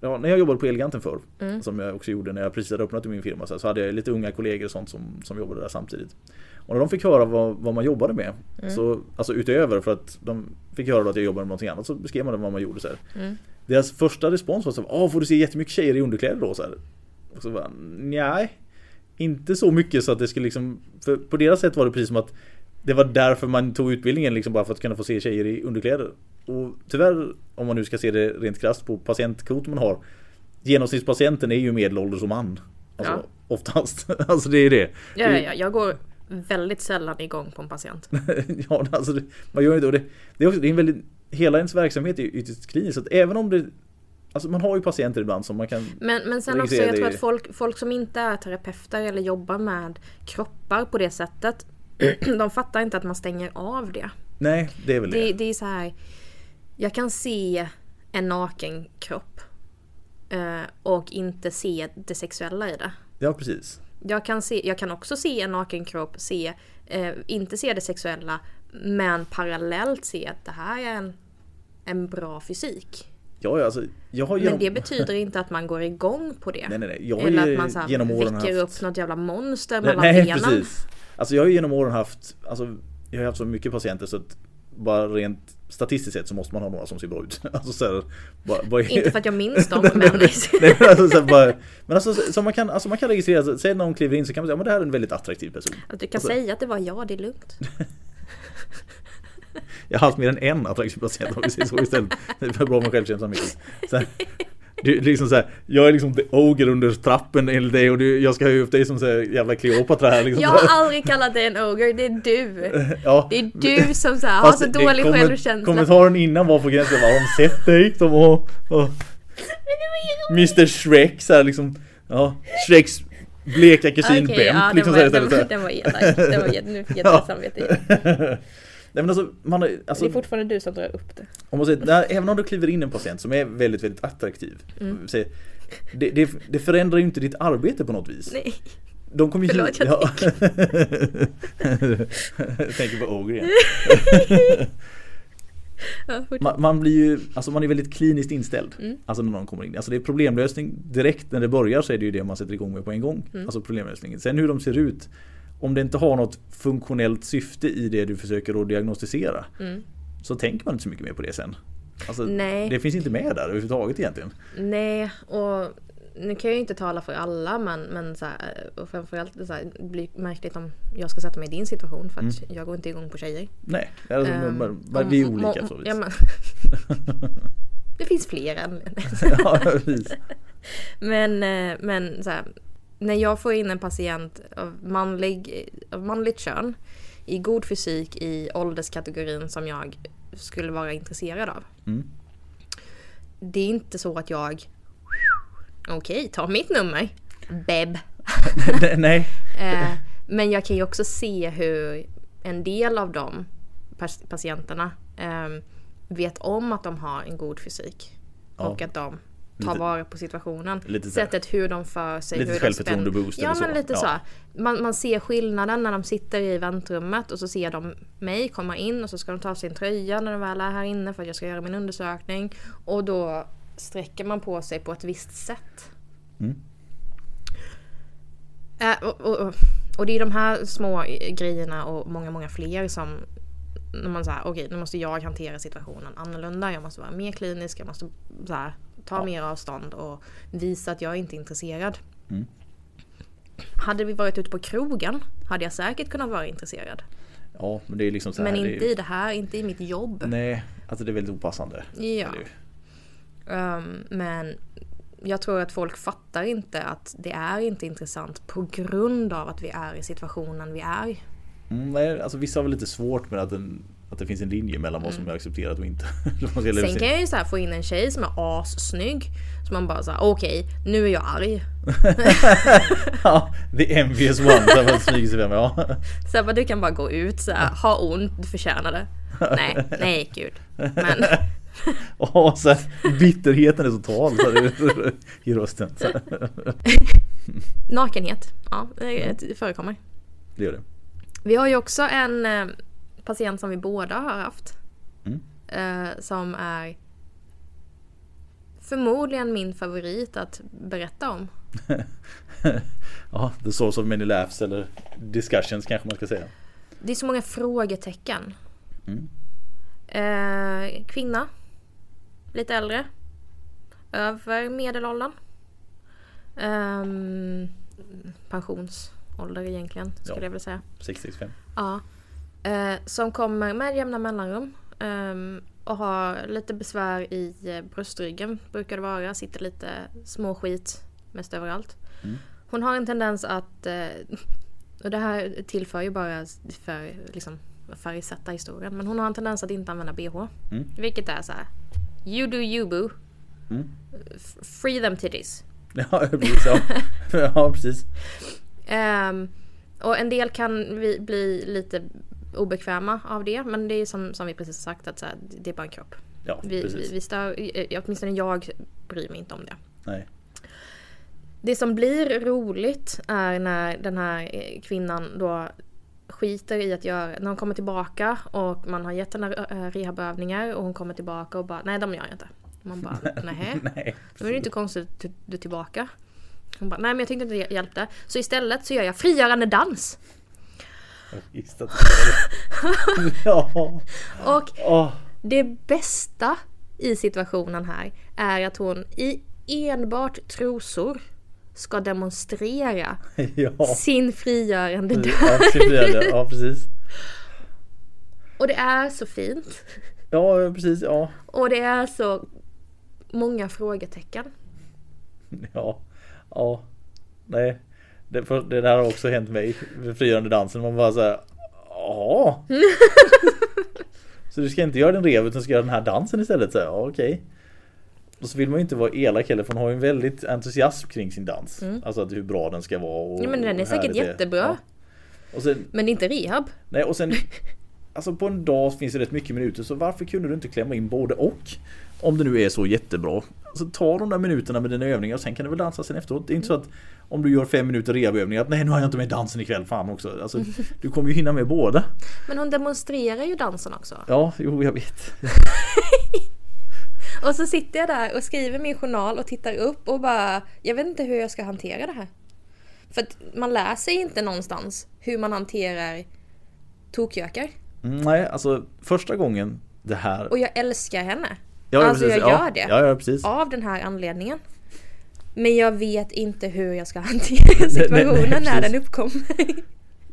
Ja, när jag jobbade på Elgiganten förr, Mm. som jag också gjorde när jag precis hade öppnat min firma, så, här, så hade jag lite unga kollegor och sånt som, som jobbade där samtidigt. Och när de fick höra vad, vad man jobbade med, Mm. så, alltså utöver för att de fick höra att jag jobbade med någonting annat, så beskrev man vad man gjorde. Så. Mm. Deras första respons var så här, får du se jättemycket tjejer i underkläder då? Så här. Och så bara, nej, inte så mycket så att det skulle liksom, för på deras sätt var det precis som att det var därför man tog utbildningen liksom bara för att kunna få se tjejer i underkläder. Och tyvärr, om man nu ska se det rent krasst på patientkvoten man har Genomsnittspatienten är ju medelålders och man. Alltså, Ja. Oftast. alltså det är det. Ja, ja, jag går väldigt sällan igång på en patient. ja, alltså det, man gör ju det. Det är också, det är en väldigt, hela ens verksamhet är ju ytterst klinisk. Så att även om det, alltså man har ju patienter ibland som man kan Men, men sen också, jag tror att folk, folk som inte är terapeuter eller jobbar med kroppar på det sättet de fattar inte att man stänger av det. Nej, det är väl det. Det, det är så här. Jag kan se en naken kropp. eh, Och inte se det sexuella i det. Ja, precis. Jag kan, se, jag kan också se en naken kropp, se, eh, inte se det sexuella, men parallellt se att det här är en, en bra fysik. Ja, alltså, jag har Men genom... det betyder inte att man går igång på det. Nej, nej, nej. Jag har Eller att man så här genom åren väcker haft... upp något jävla monster mellan nej benen. precis. Alltså jag har ju genom åren haft, alltså jag har haft så mycket patienter så att bara rent statistiskt sett så måste man ha några som ser bra ut. Alltså så här, bara, bara... Inte för att jag minns dem, men... nej, men alltså, så här, bara, men alltså så man kan, alltså man kan registrera, så, säg någon kliver in så kan man säga att det här är en väldigt attraktiv person. Att du kan Alltså- säga att det var jag, det är lugnt. Jag har haft mer än en attraktiv patient om vi säger så istället. Det är bra med självkänslan det är liksom så här, jag är liksom the ogre under trappen enligt dig och du, jag ska höja upp dig som så här jävla Kleopatra här liksom. Jag har aldrig kallat dig en ogre, det är du. ja, Det är du som så här, har så dålig komment- självkänsla. Kommentaren innan var på gränsen, har de sett dig? Som, och, och, Mr Shrek så här liksom, ja, Shreks bleka kusin Okej, Bent ja, liksom den, så här den, var, den var elak. Den var, nu fick jag dåligt samvete igen. Nej men alltså, man, alltså Det är fortfarande du som drar upp det. om man säger, när, även om du kliver in en patient som är väldigt, väldigt attraktiv. Mm. säg, det, det, det förändrar ju inte ditt arbete på något vis. Nej. De kommer ju... Förlåt, jag ja. tänker på Ogre igen. Ja, fort- Man, man blir ju, alltså man är väldigt kliniskt inställd. Mm. Alltså när någon kommer in. Alltså det är problemlösning direkt när det börjar så är det ju det man sätter igång med på en gång. Mm. Alltså problemlösningen. Sen hur de ser ut. Om det inte har något funktionellt syfte i det du försöker att diagnostisera. Mm. Så tänker man inte så mycket mer på det sen. Alltså, Nej. Det finns inte med där överhuvudtaget egentligen. Nej, och nu kan jag ju inte tala för alla men, men så här, och framförallt så här, det blir märkligt om jag ska sätta mig i din situation för att jag går inte igång på tjejer. Nej, alltså, Ehm, man, man, vi är olika vis. ja, men, Det finns fler anledningar. ja, precis. Men, eh, men så här, när jag får in en patient av, manlig, av manligt kön i god fysik i ålderskategorin som jag skulle vara intresserad av. Mm. Det är inte så att jag Okej, ta mitt nummer. Beb. Nej. Eh, men jag kan ju också se hur en del av de patienterna ehm, vet om att de har en god fysik. Ja. Och att de tar Lite- vara på situationen. lite Sättet hur de för sig. Lite hur de självförtroende spänner- boost Ja men lite Ja. så. Man, man ser skillnaden när de sitter i väntrummet och så ser de mig komma in och så ska de ta sin tröja när de väl är här inne för att jag ska göra min undersökning. Och då sträcker man på sig på ett visst sätt. Mm. Äh, och, och, och- det är de här små grejerna och många, många fler som när man säger okej nu måste jag hantera situationen annorlunda. Jag måste vara mer klinisk, jag måste så här, ta Ja. mer avstånd och visa att jag inte är intresserad. Mm. Hade vi varit ute på krogen hade jag säkert kunnat vara intresserad. Ja, men det är liksom så här. Men inte i det här, inte i mitt jobb. Nej, alltså det är väldigt opassande. Ja. Ju. Um, men jag tror att folk fattar inte att det är inte intressant på grund av att vi är i situationen vi är. Mm, nej, alltså vissa har väl lite svårt med att, en, att det finns en linje mellan vad som är accepterat och inte. Mm. Sen kan jag ju så få in en tjej som är assnygg. Så man bara såhär, okej, nu är jag arg. ja, the envious one. Man smyger sig fram. Ja. Så bara, du kan bara gå ut, så här, ha ont, du förtjänar det. Nej, nej gud. Men Och så här, bitterheten är total så här, i rösten. Så nakenhet, ja det förekommer. Det gör det. Vi har ju också en eh, patient som vi båda har haft. Mm. Eh, som är förmodligen min favorit att berätta om. ja, the source of many laughs eller discussions kanske man ska säga. Det är så många frågetecken. Mm. Eh, kvinna. Lite äldre. Över medelåldern. Ehm, pensionsålder egentligen, skulle Ja. jag vilja säga. 665. Ja. Eh, som kommer med jämna mellanrum. ehm, och har lite besvär i eh, bröstryggen, brukar det vara. Sitter lite småskit mest överallt. Mm. Hon har en tendens att, eh, och det här tillför ju bara för liksom färgsätta historien. Men hon har en tendens att inte använda bh. Mm. Vilket är så här. You do you boo. Mm. Free them titties. Ja, precis. Ja, ja precis. Ehm, Och en del kan vi bli lite obekväma av det. Men det är som, som vi precis sagt att så här, det är bara en kropp. Ja, Vi, vi, vi stör, eh, åtminstone jag bryr mig inte om det. Nej. Det som blir roligt är när den här eh, kvinnan då skiter i att göra, när hon kommer tillbaka och man har gett henne eh, rehabövningar och hon kommer tillbaka och bara nej de gör jag inte. Man bara nej. Nej. Då är det inte konstigt att du- du är tillbaka. Hon bara nej men jag tyckte inte det hjälpte. Så istället så gör jag frigörande dans. Visste att det. Ja. Och Åh. det bästa i situationen här är att hon i enbart trosor ska demonstrera Ja. sin frigörande dans. Ja. Ja, precis. Och det är så fint. Ja, precis. Ja. Och det är så många frågetecken. Ja. Ja. Nej. Det, för, det där har också hänt mig. Frigörande dansen. Man bara såhär. Ja. Så du ska inte göra den rev utan ska göra den här dansen istället. Så här, ja, okej. Och så vill man ju inte vara elak heller för hon har ju en väldigt entusiasm kring sin dans. Alltså att hur bra den ska vara. Och, Mm. Ja, men den är säkert jättebra. Ja. Sen, Men inte rehab. nej och sen Alltså på en dag finns det rätt mycket minuter så varför kunde du inte klämma in både och? Om det nu är så jättebra. Så ta de där minuterna med dina övningar och sen kan du väl dansa sen efteråt. Det är inte så att om du gör fem minuter rehabövningar att nej nu har jag inte med dansen ikväll fan också. Alltså, du kommer ju hinna med båda. Men hon demonstrerar ju dansen också. Ja, jo jag vet. Och så sitter jag där och skriver min journal och tittar upp och bara Jag vet inte hur jag ska hantera det här. För att man lär sig inte någonstans hur man hanterar tokgökar. Mm, nej, alltså första gången det här. Och jag älskar henne. Ja, ja, alltså precis. jag Ja, gör det. Ja, ja, precis. Av den här anledningen. Men jag vet inte hur jag ska hantera situationen nej, när precis. den uppkommer.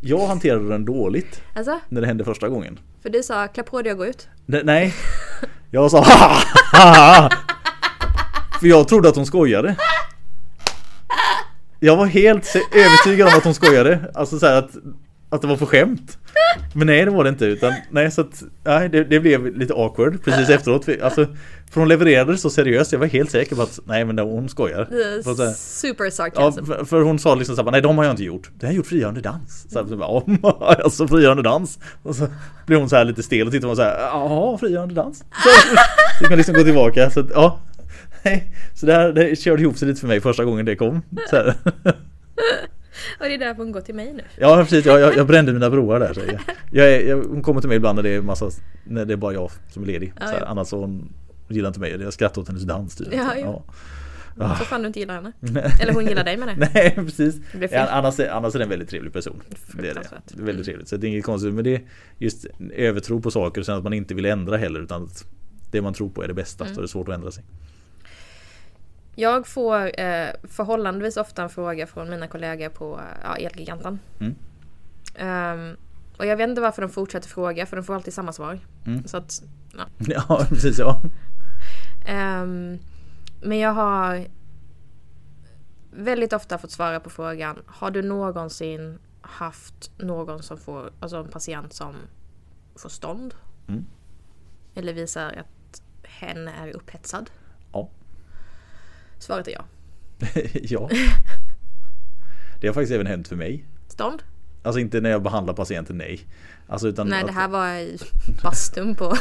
Jag hanterade den dåligt alltså, när det hände första gången. för du sa klä på dig och gå ut. Ne- Nej, jag sa "Ha, ha, ha." För jag trodde att hon skojade. Jag var helt övertygad om att hon skojade. Alltså så att, att det var på skämt. Men nej det var det inte utan nej så att nej, det, det blev lite awkward precis efteråt. För, alltså, för hon levererade så seriöst. Jag var helt säker på att nej men hon skojar. För Super Ja, sarcasm. för, för hon sa liksom såhär, nej de har jag inte gjort. Det har jag gjort frigörande dans. Så, här, så bara, ja, alltså frigörande dans. Och så blev hon så här lite stel och tittade på så här, jaha frigörande dans. Så fick man liksom gå tillbaka. Så att, ja. Så det, här, det körde ihop sig lite för mig första gången det kom. Och det är därför hon går till mig nu. Ja precis, jag, jag, jag brände mina broar där. Så jag, jag, jag, hon kommer till mig ibland när det är massa, när det är bara jag som är ledig. Ja, så här, ja. annars så hon gillar inte mig. Jag skrattar åt hennes dans tydligen. Ja, ja. ja. Så fan du inte gillar henne. Eller hon gillar dig med det. Nej precis. Det. Ja, annars, är, annars är det en väldigt trevlig person. Det är det. Det är väldigt trevligt. Så det är inget konstigt. Men det är just övertro på saker och sen att man inte vill ändra heller. Utan att det man tror på är det bästa. Mm. Så det är svårt att ändra sig. Jag får eh, förhållandevis ofta en fråga från mina kollegor på ja, Elgiganten. Mm. Ehm, och jag vet inte varför de fortsätter fråga för de får alltid samma svar. Mm. Så att, ja. Ja precis ja. Ehm, men jag har väldigt ofta fått svara på frågan Har du någonsin haft någon som får, alltså en patient som får stånd? Mm. Eller visar att hen är upphetsad? Ja. Svaret är ja. ja. Det har faktiskt även hänt för mig. Stånd? Alltså inte när jag behandlar patienten, nej. Alltså utan Nej att, det här var i bastun på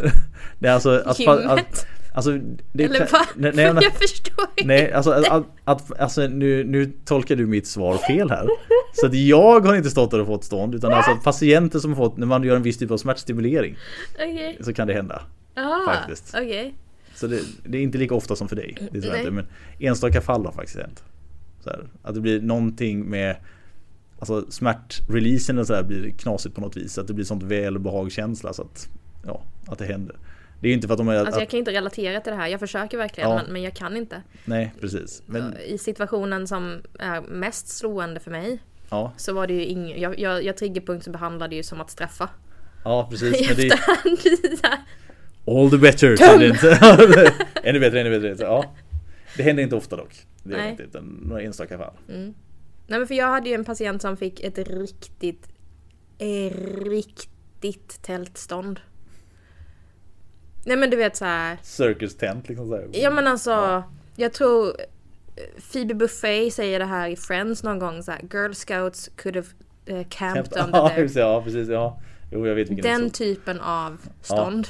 nej, alltså, att, att, att, gymmet. alltså, det, Eller vad? nej, nej, nej, jag förstår inte. Nej, alltså, att, att, alltså nu, nu tolkar du mitt svar fel här. Så att jag har inte stått där och fått stånd utan alltså patienter som har fått, när man gör en viss typ av smärtstimulering Okej. så kan det hända. Ah, Faktiskt. Okej. Så det, det är inte lika ofta som för dig. Det tror jag Nej. inte, men enstaka fall har faktiskt hänt. Här, att det blir någonting med Alltså smärtreleasen och så här blir knasigt på något vis. Att det blir sånt välbehagskänsla så att Ja, att det händer. Det är ju inte för att de är... Alltså jag kan inte relatera till det här. Jag försöker verkligen Ja. men, men jag kan inte. nej, precis. Men I situationen som är mest slående för mig ja, så var det ju ingen, jag, jag, jag triggerpunktsbehandlade ju som att straffa. ja precis. I Men det, efterhand. All the better! är ännu bättre, ännu bättre. Så, ja. Det händer inte ofta dock. Det Nej. inte, utan några enstaka fall. Nej men för jag hade ju en patient som fick ett riktigt, eh, riktigt tältstånd. Nej men du vet så här. Circus tent liksom så här. Ja men alltså, jag tror eh, Phoebe Buffet säger det här i Friends någon gång så här, Girl Scouts could have eh, camped Ja, under there. ja precis. Ja. Jo, jag vet vilken Den är. typen av stånd.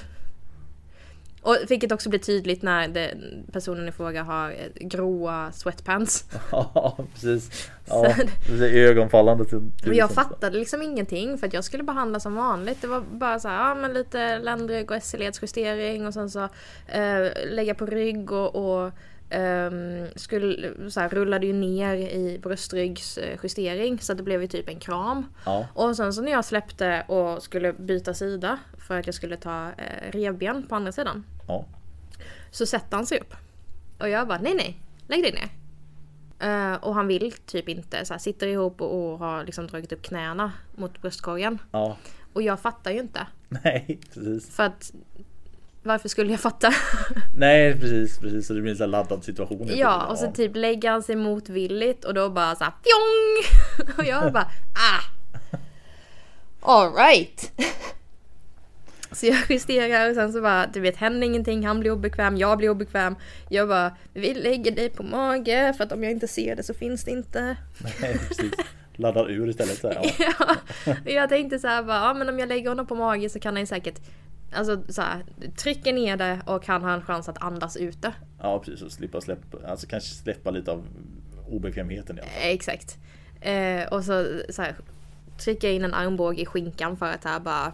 Och vilket också blir tydligt när det, personen i fråga har eh, gråa sweatpants. Ja, precis. Ja, det är ögonfallande till, till Men jag sånt. fattade liksom ingenting för att jag skulle behandla som vanligt. Det var bara så här, ja men lite ländrygg och SC-ledsjustering och sen så eh, lägga på rygg och, och ehm, skulle, så här, rullade ju ner i bröstryggsjustering så det blev ju typ en kram. Ja, Och sen så när jag släppte och skulle byta sida för att jag skulle ta eh, revben på andra sidan. Ja. Så sätter han sig upp. Och jag bara nej nej, lägg dig ner. Eh, och han vill typ inte, så här, sitter ihop och, och har liksom dragit upp knäna mot bröstkorgen. ja. Och jag fattar ju inte. Nej, precis. För att varför skulle jag fatta? Nej, precis, precis. Så det blir en sån laddad situation. ja, och så typ lägger han sig motvilligt och då bara så här fjong! Och jag bara ah! Alright! Så jag justerar och sen så bara, du vet händer ingenting, han blir obekväm, jag blir obekväm. Jag bara, vi lägger dig på mage för att om jag inte ser det så finns det inte. Nej, precis. Laddar ur istället. Så här, ja. Ja, jag tänkte så här bara, ja men om jag lägger honom på mage så kan han säkert Alltså så här, trycker ner det och han har en chans att andas ute. ja, precis. Och slippa släppa, alltså kanske släppa lite av obekvämheten. Ja. Exakt. Eh, och så, så här, trycker jag in en armbåge i skinkan för att här bara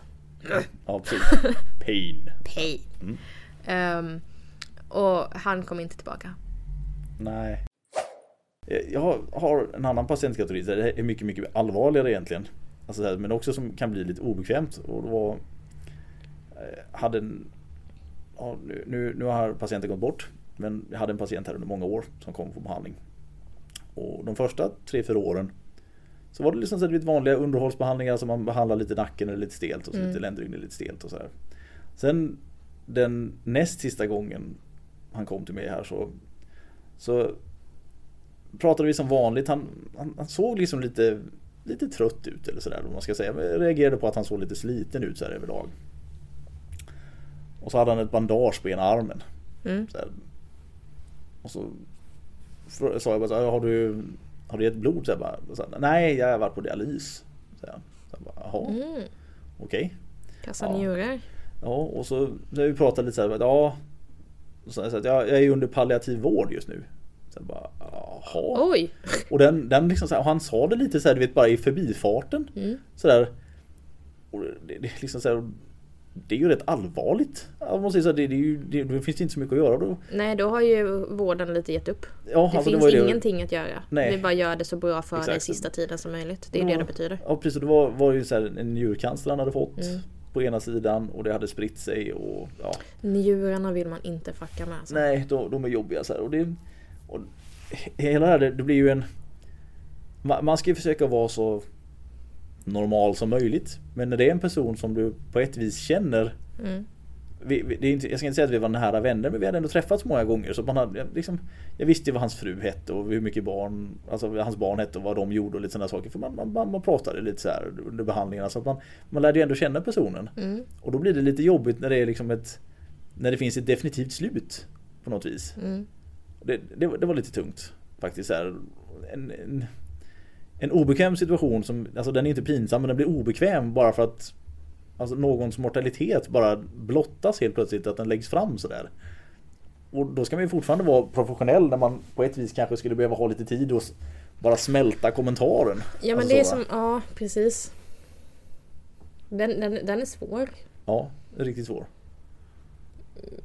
ja, precis. Pain. Pain. Ehm, och han kom inte tillbaka. Nej. Eh, Jag har- en annan patientkategori där det är mycket, mycket allvarligare egentligen. Alltså, så här, men också som kan bli lite obekvämt. Och det var... eh, Hade en... Ja, nu, nu, nu har patienten gått bort. Men jag hade en patient här under många år som kom på behandling. Och de första tre, fyra åren så var det liksom så vet, vanliga underhållsbehandlingar som man behandlar lite nacken eller lite stelt och så lite ländryggen lite stelt och så här. Sen den näst sista gången han kom till mig här så så pratade vi som vanligt. Han, han, han såg liksom lite, lite trött ut eller sådär om man ska säga. Men Jag reagerade på att han såg lite sliten ut så här överlag. Och så hade han ett bandage på ena armen. Mm. Så. Och så sa jag bara så här, har du, har du gett blod? Så jag bara, så här, Nej, jag har varit på dialys. Så jag, så jag bara, Jaha, Mm. okej. Kassa Ja. njurar. Ja, och så när vi pratade lite så här, ja. Så jag sa att jag, jag är under palliativ vård just nu. Så jag bara, jaha. Oj! Och den, den liksom så här, han sa det lite så här, du vet bara i förbifarten. Mm. Så där. Och det, det, är liksom så här, det är ju rätt allvarligt. Jag måste säga så det, det, ju, det, det finns inte så mycket att göra då. Nej, då har ju vården lite gett upp. Ja, Det alltså, finns ingenting att göra. Nej. Vi bara gör det så bra för dig Exakt. sista tiden som möjligt. Det är Ja. det det betyder. Ja precis, det var, var ju så här, en njurcancer han hade fått Mm. på ena sidan och det hade spritt sig och ja. Njurarna vill man inte fucka med. Alltså. Nej, de, de är jobbiga så här. Och det, och hela det här, det, blir ju en... Man, man ska ju försöka vara så normal som möjligt. Men när det är en person som du på ett vis känner Mm. vi, vi, det är inte, jag ska inte säga att vi var nära vänner men vi hade ändå träffats många gånger. Så man hade, jag liksom, jag visste ju vad hans fru hette och hur mycket barn, alltså hans barn hette och vad de gjorde och lite sådana saker. För man, man, man, pratade lite så här under behandlingarna. Så att man, man lärde ju ändå känna personen. Mm. Och då blir det lite jobbigt när det är liksom ett När det finns ett definitivt slut På något vis Mm. det, det, var- det var lite tungt Faktiskt så här, en, en, en obekväm situation som Alltså den är inte pinsam men den blir obekväm bara för att Alltså någons mortalitet bara blottas helt plötsligt att den läggs fram sådär Och då ska man ju fortfarande vara professionell när man på ett vis kanske skulle behöva ha lite tid och bara smälta kommentaren Ja men Alltså det är som, ja precis. Den, den, den är svår. Ja, riktigt svår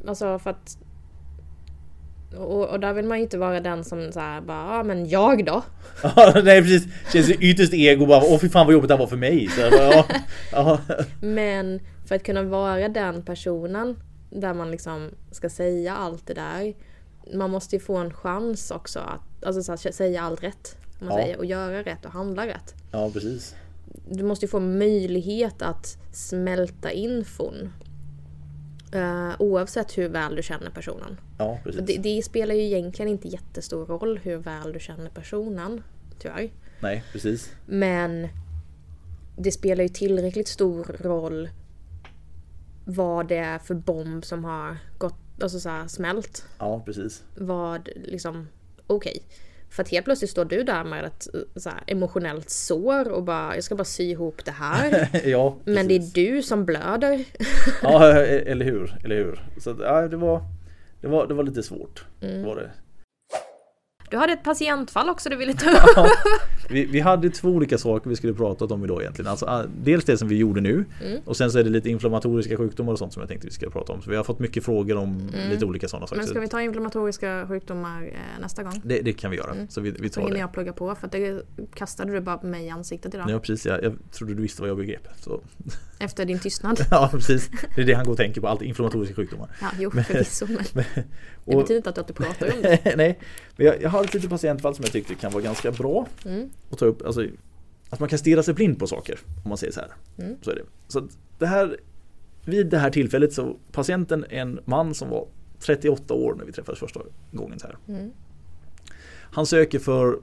Alltså för att... Och, och där vill man ju inte vara den som så här bara, ja men jag då? Nej precis. Känns ju ytterst ego bara, åh fy fan vad jobbigt det här var för mig. Så ja, ja, Men för att kunna vara den personen där man liksom ska säga allt det där. Man måste ju få en chans också att alltså, så här, säga allt rätt. Man Ja. säger, och göra rätt och handla rätt. ja precis. Du måste ju få möjlighet att smälta infon. Uh, oavsett hur väl du känner personen. Ja. Det, det spelar ju egentligen inte jättestor roll hur väl du känner personen. Tyvärr. Nej precis. Men det spelar ju tillräckligt stor roll vad det är för bomb som har gått, alltså så här, smält. Ja precis. Vad liksom, okej. För att helt plötsligt står du där med ett eh, så här, emotionellt sår och bara jag ska bara sy ihop det här. ja, Men det är du som blöder. Ja, eller hur, eller hur. Så ja, det var, det var, det var lite svårt. Mm. Var det. Du hade ett patientfall också du ville ta upp. Ja, vi, vi hade två olika saker vi skulle prata om idag egentligen. Alltså, ah, dels det som vi gjorde nu Mm. och sen så är det lite inflammatoriska sjukdomar och sånt som jag tänkte vi ska prata om. Så vi har fått mycket frågor om lite olika sådana saker. Mm. Men ska vi ta inflammatoriska sjukdomar eh, nästa gång? det, det kan vi göra. Mm. Så vi, vi Så tar hinner det. jag plugga på för det kastade du bara på mig i ansiktet idag. Ja precis, jag, jag trodde du visste vad jag begrep. Så. Efter din tystnad. Ja precis, det är det han går och tänker på, allt inflammatoriska sjukdomar. Ja, jo förvisso men det betyder inte att du inte pratar om det. nej, men jag, jag har ett litet patientfall som jag tyckte kan vara ganska bra Mm. att ta upp. Alltså, att man kan stirra sig blind på saker om man säger så här. Mm. Så är det. Så det här, vid det här tillfället så patienten är en man som var 38 år när vi träffades första gången. Så här. Mm. Han söker för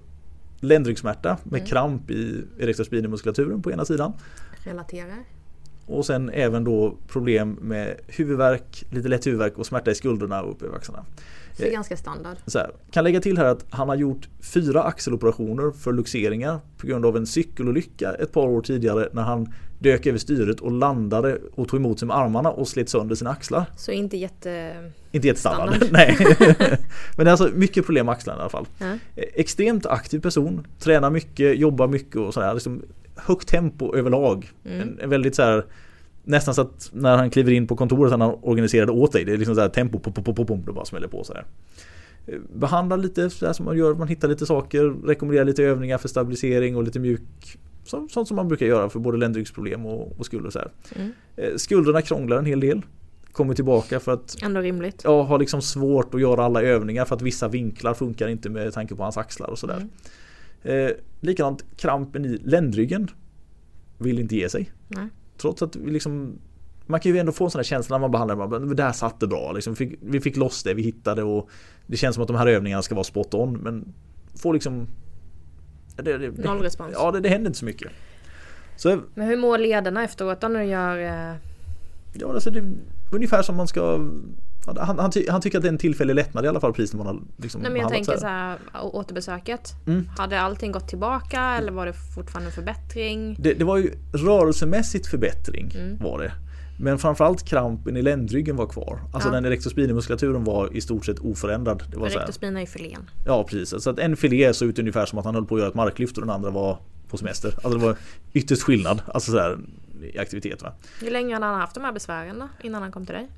ländryggsmärta med Mm. kramp i erector muskulaturen på ena sidan. Relaterar. Och sen även då problem med huvudvärk, lite lätt huvudvärk och smärta i skuldrorna och uppe i axlarna. Så det är Eh. ganska standard. Här, kan lägga till här att han har gjort fyra axeloperationer för luxeringar på grund av en cykelolycka ett par år tidigare när han dök över styret och landade och tog emot sig med armarna och slet sönder sina axlar. Så inte jätte... Inte jättestandard, Standard. nej. Men det är alltså mycket problem med axlarna i alla fall. Ja. Eh, Extremt aktiv person, tränar mycket, jobbar mycket och sådär. Liksom högt tempo överlag. Mm. En, en väldigt så här Nästan så att när han kliver in på kontoret han har organiserat det åt dig. Det är liksom så här tempo, pop, pop, pop, pop, det bara smäller på sådär. Eh, Behandla lite sådär som man gör, man hittar lite saker, rekommenderar lite övningar för stabilisering och lite mjuk så- Sånt som man brukar göra för både ländryggsproblem och, och skulder så här. Mm. Eh, Skulderna krånglar en hel del. Kommer tillbaka för att Ändå rimligt. ja, har liksom svårt att göra alla övningar för att vissa vinklar funkar inte med tanke på hans axlar och sådär. Mm. Eh, likadant krampen i ländryggen vill inte ge sig. Nej. Trots att vi liksom man kan ju ändå få en sån här känsla när man behandlar det. Man bara, Där satt det bra. Liksom, fick, vi fick loss det, vi hittade och det känns som att de här övningarna ska vara spot on. Men får liksom det, det, det, Noll respons. Ja, det, det händer inte så mycket. Så Men hur mår lederna efteråt då när du gör... Eh, ja, alltså det är ungefär som man ska han, han, ty, han tycker att det är en tillfällig lättnad i alla fall precis när man har liksom nej men jag tänker så här. återbesöket. Mm. Hade allting gått tillbaka eller var det fortfarande en förbättring? Det, det var ju rörelsemässigt förbättring Mm. var det. Men framförallt krampen i ländryggen var kvar. Alltså Ja. den elektrospinalmuskulaturen var i stort sett oförändrad. Det var Rektospina i filén. ja precis. Så att en filé såg ut ungefär som att han höll på att göra ett marklyft och den andra var på semester. Alltså det var ytterst skillnad. Alltså så här, i aktivitet. Va? Hur länge hade han haft de här besvären då? Innan han kom till dig?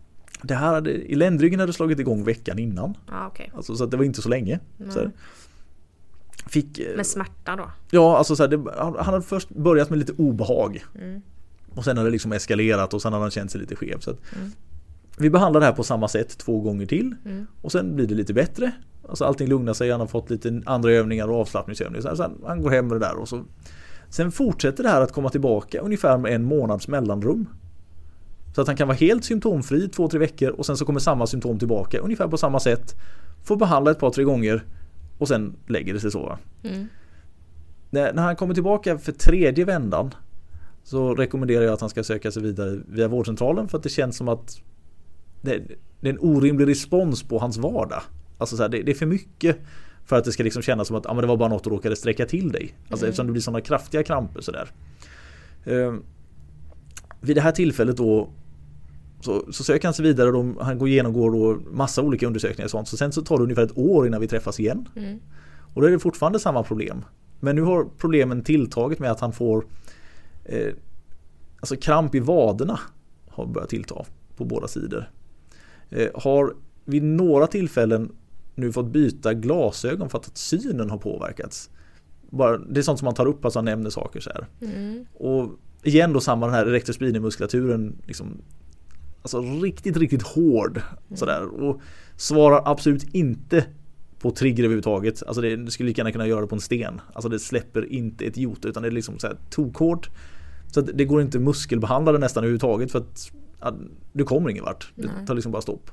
Det här hade, i ländryggen hade slagit igång veckan innan. Ja okej. Alltså, så det var inte så länge. Så. Fick, eh, Med smärta då? Ja, alltså så här, det, han han hade först börjat med lite obehag. Mm. Och sen har det liksom eskalerat och sen har han känt sig lite skev. Så Mm. Vi behandlar det här på samma sätt två gånger till. Mm. Och sen blir det lite bättre. Alltså allting lugnar sig, han har fått lite andra övningar och avslappningsövningar. Så Sen han går hem med det där och så Sen fortsätter det här att komma tillbaka ungefär med en månads mellanrum. Så att han kan vara helt symptomfri två, tre veckor och sen så kommer samma symptom tillbaka ungefär på samma sätt. Får behandla ett par, tre gånger och sen lägger det sig så. Mm. När, när han kommer tillbaka för tredje vändan så rekommenderar jag att han ska söka sig vidare via vårdcentralen för att det känns som att det, det är en orimlig respons på hans vardag. Alltså så här, det, det är för mycket för att det ska liksom kännas som att ah, men det var bara något du råkade sträcka till dig. Alltså Mm. eftersom det blir sådana kraftiga kramper sådär. Ehm, vid det här tillfället då så, så söker han sig vidare och de, han går genomgår då massa olika undersökningar och sånt. Så sen så tar det ungefär ett år innan vi träffas igen. Mm. Och då är det fortfarande samma problem. Men nu har problemen tilltagit med att han får eh, Alltså kramp i vaderna har börjat tillta på båda sidor. Eh, har vid några tillfällen nu fått byta glasögon för att synen har påverkats. Bara, det är sånt som man tar upp, alltså han nämner saker så här. Mm. Och igen då samma den här rektorspinalmuskulaturen liksom Alltså riktigt, riktigt hård sådär och svarar absolut inte på trigger överhuvudtaget. Alltså det, du skulle lika gärna kunna göra det på en sten. Alltså det släpper inte ett jota utan det är liksom så här tokhårt. Så det går inte muskelbehandla det nästan överhuvudtaget för att ja, du kommer ingen vart. Det tar liksom bara stopp.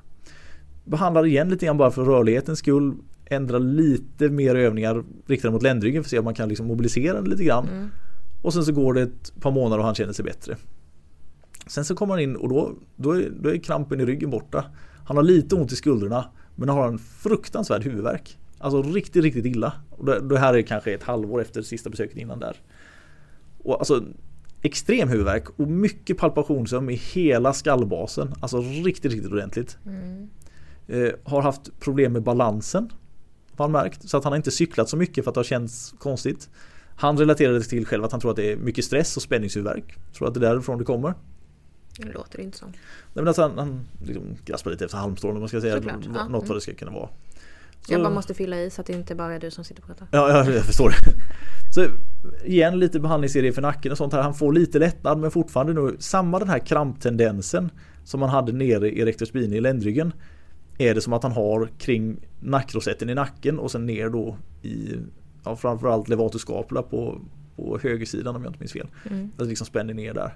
Behandlar igen lite grann bara för rörlighetens skull. Ändrar lite mer övningar riktade mot ländryggen för att se om man kan liksom mobilisera den lite grann. Mm. Och sen så går det ett par månader och han känner sig bättre. Sen så kommer han in och då, då, är, då är krampen i ryggen borta. Han har lite ont i skuldrorna men har en fruktansvärd huvudvärk. Alltså riktigt, riktigt illa. Och det, det här är kanske ett halvår efter sista besöket innan där. Och alltså extrem huvudvärk och mycket palpationsöm i hela skallbasen. Alltså riktigt, riktigt ordentligt. Mm. Eh, har haft problem med balansen. Har han märkt. Så att han har inte cyklat så mycket för att det har känts konstigt. Han relaterade till själv att han tror att det är mycket stress och spänningshuvudvärk. Tror att det är därifrån det kommer. Det låter inte som. Nej, men alltså han, han liksom graspar lite efter halmstrån om man ska säga Såklart, ja. något Mm. vad det ska kunna vara. Så- Jag bara måste fylla i så att det inte bara är du som sitter och pratar. Ja, ja jag förstår. Så igen lite behandlingsserie för nacken och sånt här. Han får lite lättnad men fortfarande nu samma den här kramptendensen som han hade nere i rectus spini i ländryggen. Är det som att han har kring nackrosetten i nacken och sen ner då i ja, framförallt levatus scapula på, på högersidan om jag inte minns fel. Mm. Det liksom spänner ner där.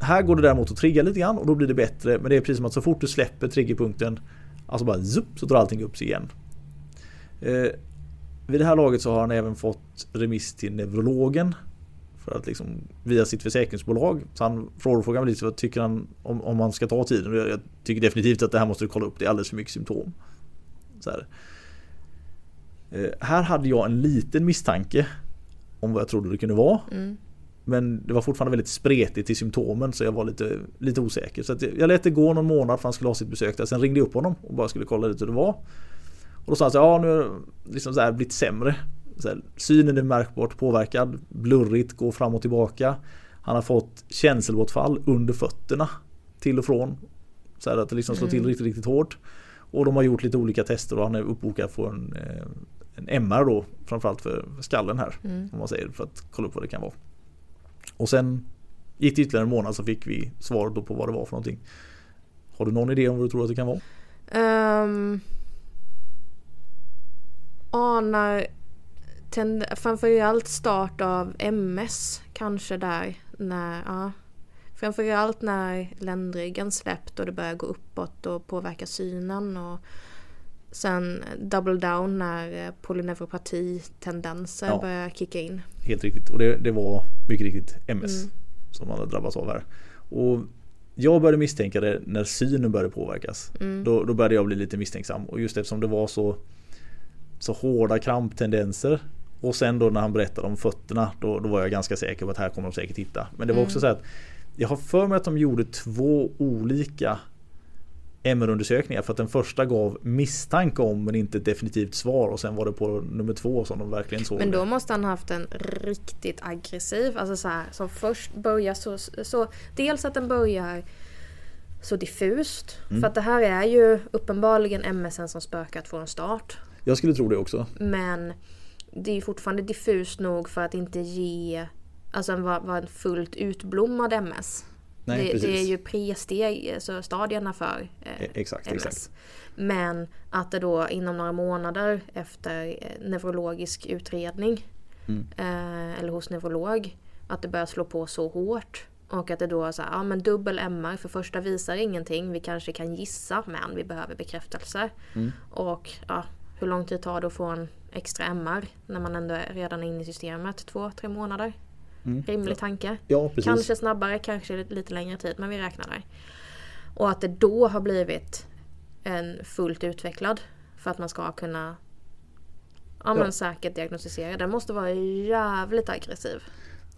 Här går det däremot att trigga lite grann och då blir det bättre men det är precis som att så fort du släpper triggerpunkten Alltså bara zup, så drar allting upp sig igen. Eh, vid det här laget så har han även fått remiss till neurologen. För att liksom via sitt försäkringsbolag. Så han frågar lite vad tycker han om, om man ska ta tiden. Jag, jag tycker definitivt att det här måste du kolla upp. Det är alldeles för mycket symptom. Så här. Eh, här hade jag en liten misstanke om vad jag trodde det kunde vara. Mm. Men det var fortfarande väldigt spretigt i symptomen så jag var lite, lite osäker. Så jag lät det gå någon månad för han skulle ha sitt besök där. Sen ringde jag upp honom och bara skulle kolla lite hur det var. Och då sa han så här, ja nu har det liksom så här blivit sämre. Så här, synen är märkbart påverkad, blurrigt, går fram och tillbaka. Han har fått känselbortfall under fötterna till och från. Så här att det liksom slår till Mm. riktigt, riktigt hårt. Och de har gjort lite olika tester och han är uppbokad för en, eh, en MR då framförallt för skallen här. Mm. Om man säger för att kolla upp vad det kan vara. Och sen gick det ytterligare en månad så fick vi svar då på vad det var för någonting. Har du någon idé om vad du tror att det kan vara? Um, anar tend- framförallt start av MS kanske där när, ja. Framförallt när ländryggen släppt och det börjar gå uppåt och påverka synen och sen double down när eh, polyneuropati-tendenser Ja. börjar kicka in. Helt riktigt. Och det, det var mycket riktigt MS Mm. som man hade drabbats av här. Och jag började misstänka det när synen började påverkas. Mm. Då, då började jag bli lite misstänksam. Och just eftersom det var så, så hårda kramptendenser. Och sen då när han berättade om fötterna då, då var jag ganska säker på att här kommer de säkert hitta. Men det var Mm. också så att jag har för mig att de gjorde två olika MR-undersökningar för att den första gav misstanke om men inte ett definitivt svar och sen var det på nummer två som de verkligen såg. Men då måste han haft en riktigt aggressiv, alltså så här, som först börjar så, så dels att den börjar så diffust. Mm. För att det här är ju uppenbarligen MSN som spökat från start. Jag skulle tro det också. Men det är fortfarande diffust nog för att inte ge Alltså en, vara en fullt utblommad MS. Nej, det, det är ju pre-steg, alltså stadierna för eh, E- exakt, MS. exakt. Men att det då inom några månader efter eh, neurologisk utredning Mm. eh, eller hos neurolog att det börjar slå på så hårt. Och att det då är så här, ja men dubbel MR för första visar ingenting. Vi kanske kan gissa men vi behöver bekräftelse. Mm. Och ja, hur lång tid tar det att få en extra MR när man ändå är redan inne i systemet? Två, tre månader? Mm. Rimlig tanke. Ja. Kanske snabbare, kanske lite längre tid, men vi räknar där. Och att det då har blivit en fullt utvecklad för att man ska kunna ja, men Ja. säkert diagnostisera. Den måste vara jävligt aggressiv.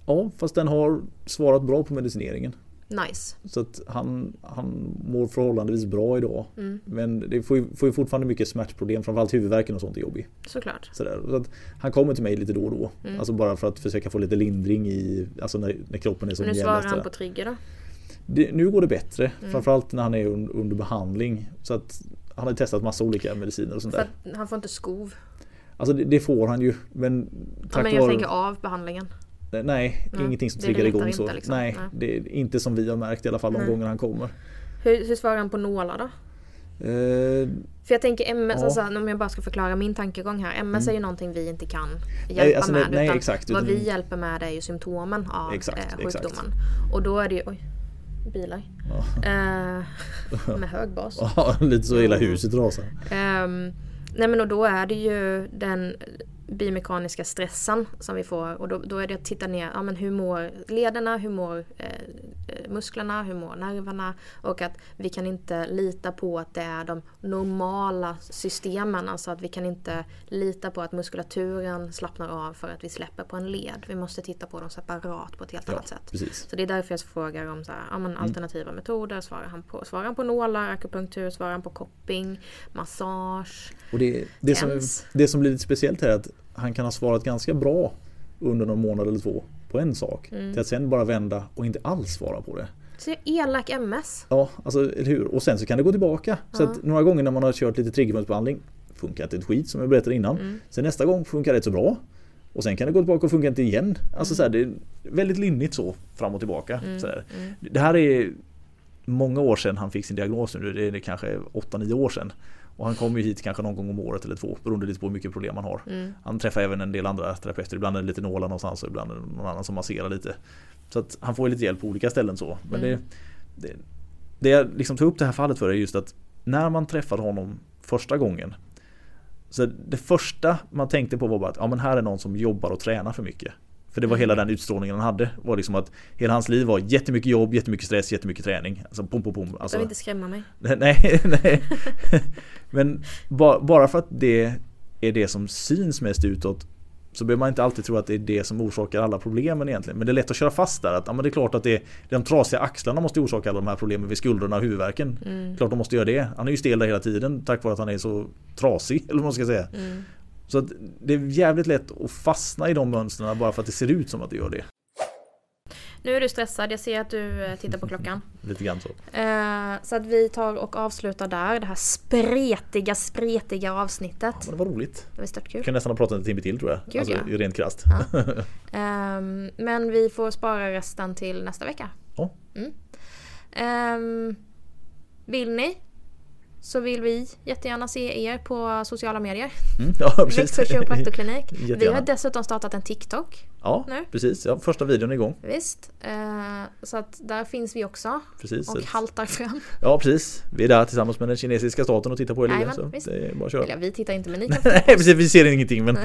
Ja, fast den har svarat bra på medicineringen. Nice. Så att han, han mår förhållandevis bra idag. Mm, Men det får ju, får ju fortfarande mycket smärtproblem, framförallt huvudvärken och sånt är jobbig. såklart. Sådär. Så att han kommer till mig lite då och då. Mm. Alltså bara för att försöka få lite lindring i, alltså när, när kroppen är som Men nu svarar jävligast. han på trigger då? Det, nu går det bättre, Mm. framförallt när han är un, under behandling. Så att han har testat massa olika mediciner och sånt där. han får inte skov. Alltså det, det får han ju. Men Ja, tack men jag vare- tänker av behandlingen. Nej, Nej, ingenting som triggar igång inte så. liksom. Nej, Nej. det är inte som vi har märkt i alla fall de Nej. gånger han kommer. Hur, hur svarar han på nålar då? Eh, För jag tänker MS, Ja. alltså, om jag bara ska förklara min tankegång här. MS Mm. är ju någonting vi inte kan hjälpa Nej, alltså, med. nej, nej, exakt, vad vi hjälper med är ju symptomen av Exakt, eh, exakt. sjukdomen. Och då är det ju, oj, bilar. ja. Eh, med hög bas. Ja, lite så hela Ja. huset rasar. Ehm, nej men och då är det ju den biomekaniska stressen som vi får. Och då, då är det att titta ner, ja men hur mår lederna, hur mår eh, musklerna, hur mår nerverna och att vi kan inte lita på att det är de normala systemen. Alltså att vi kan inte lita på att muskulaturen slappnar av för att vi släpper på en led. Vi måste titta på dem separat på ett helt Ja, annat sätt. precis. Så det är därför jag frågar om så här, ja, men alternativa metoder. Svarar han, på, svarar han på nålar, akupunktur, svarar han på kopping, massage? Och det, det, som, det som blir lite speciellt här är att han kan ha svarat ganska bra under någon månad eller två på en sak. Mm. Till att sen bara vända och inte alls svara på det. Så elak MS. Ja, alltså hur? Och sen så kan det gå tillbaka. Så att några gånger när man har kört lite triggerpunktsbehandling funkar inte ett skit som jag berättade innan. Mm. Sen nästa gång funkar det rätt så bra. Och sen kan det gå tillbaka och funka inte igen. Alltså så här, det är väldigt linnigt så fram och tillbaka. Så här. mm. Det här är många år sedan han fick sin diagnos nu. Det är kanske 8-9 år sedan. Och han kommer ju hit kanske någon gång om året eller två beroende lite på hur mycket problem han har. Mm. Han träffar även en del andra terapeuter. Ibland är det lite nålar någonstans och ibland är det någon annan som masserar lite. Så att han får lite hjälp på olika ställen så. Men Mm. det, det, det jag liksom tog upp det här fallet för är just att när man träffade honom första gången. Så det första man tänkte på var bara att ja, men här är någon som jobbar och tränar för mycket. För det var Mm. hela den utstrålningen han hade. Var liksom att hela hans liv var jättemycket jobb, jättemycket stress, jättemycket träning. Alltså pum pum. Du Alltså, inte skrämma mig. Nej, nej. Men ba, bara för att det är det som syns mest utåt så behöver man inte alltid tro att det är det som orsakar alla problemen egentligen. Men det är lätt att köra fast där. Att, ja, men det är klart att det är, de trasiga axlarna måste orsaka alla de här problemen vid skulderna och huvudvärken. Mm. Klart de måste göra det. Han är ju stel där hela tiden tack vare att han är så trasig. Eller vad man ska säga. Mm. Så att det är jävligt lätt att fastna i de mönstren bara för att det ser ut som att det gör det. Nu är du stressad, jag ser att du eh, tittar på klockan. Lite grann så. Eh, så att vi tar och avslutar där, det här spretiga, spretiga avsnittet. Men det var roligt. Det var stört Jag kul. kan nästan ha pratat en timme till tror jag. Gud, alltså ja. rent krasst. Ja. Ehm, men vi får spara resten till nästa vecka. Ja. Mm. Ehm, vill ni? Så vill vi jättegärna se er på sociala medier. Mm, ja, precis. Kiropraktorklinik. Vi har dessutom startat en TikTok. Ja, nu. precis. Ja, första videon är igång. Visst. Eh, så att där finns vi också. Precis. Och haltar fram. Ja, precis. Vi är där tillsammans med den kinesiska staten och tittar på er. Jajamän, Så visst. det är bara att köra. Eller vi tittar inte men ni kan Nej, precis. Vi ser ingenting men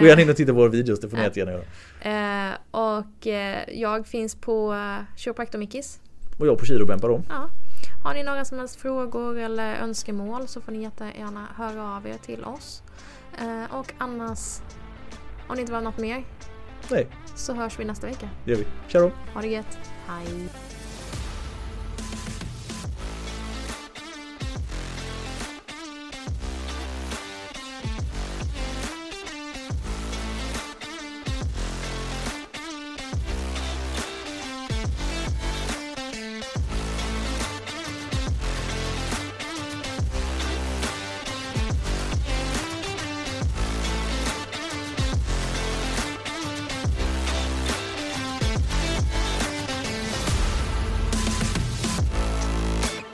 gå gärna in och titta på våra videos. Det får ni jättegärna göra. Eh, och eh, jag finns på Chiropractor Mickis. Och jag på Kirobempa då. Ja. Har ni några som helst frågor eller önskemål så får ni jättegärna höra av er till oss. Eh, och annars, om det inte var något mer, Nej, så hörs vi nästa vecka. det gör vi. Tja då. Ha det gött. Hej!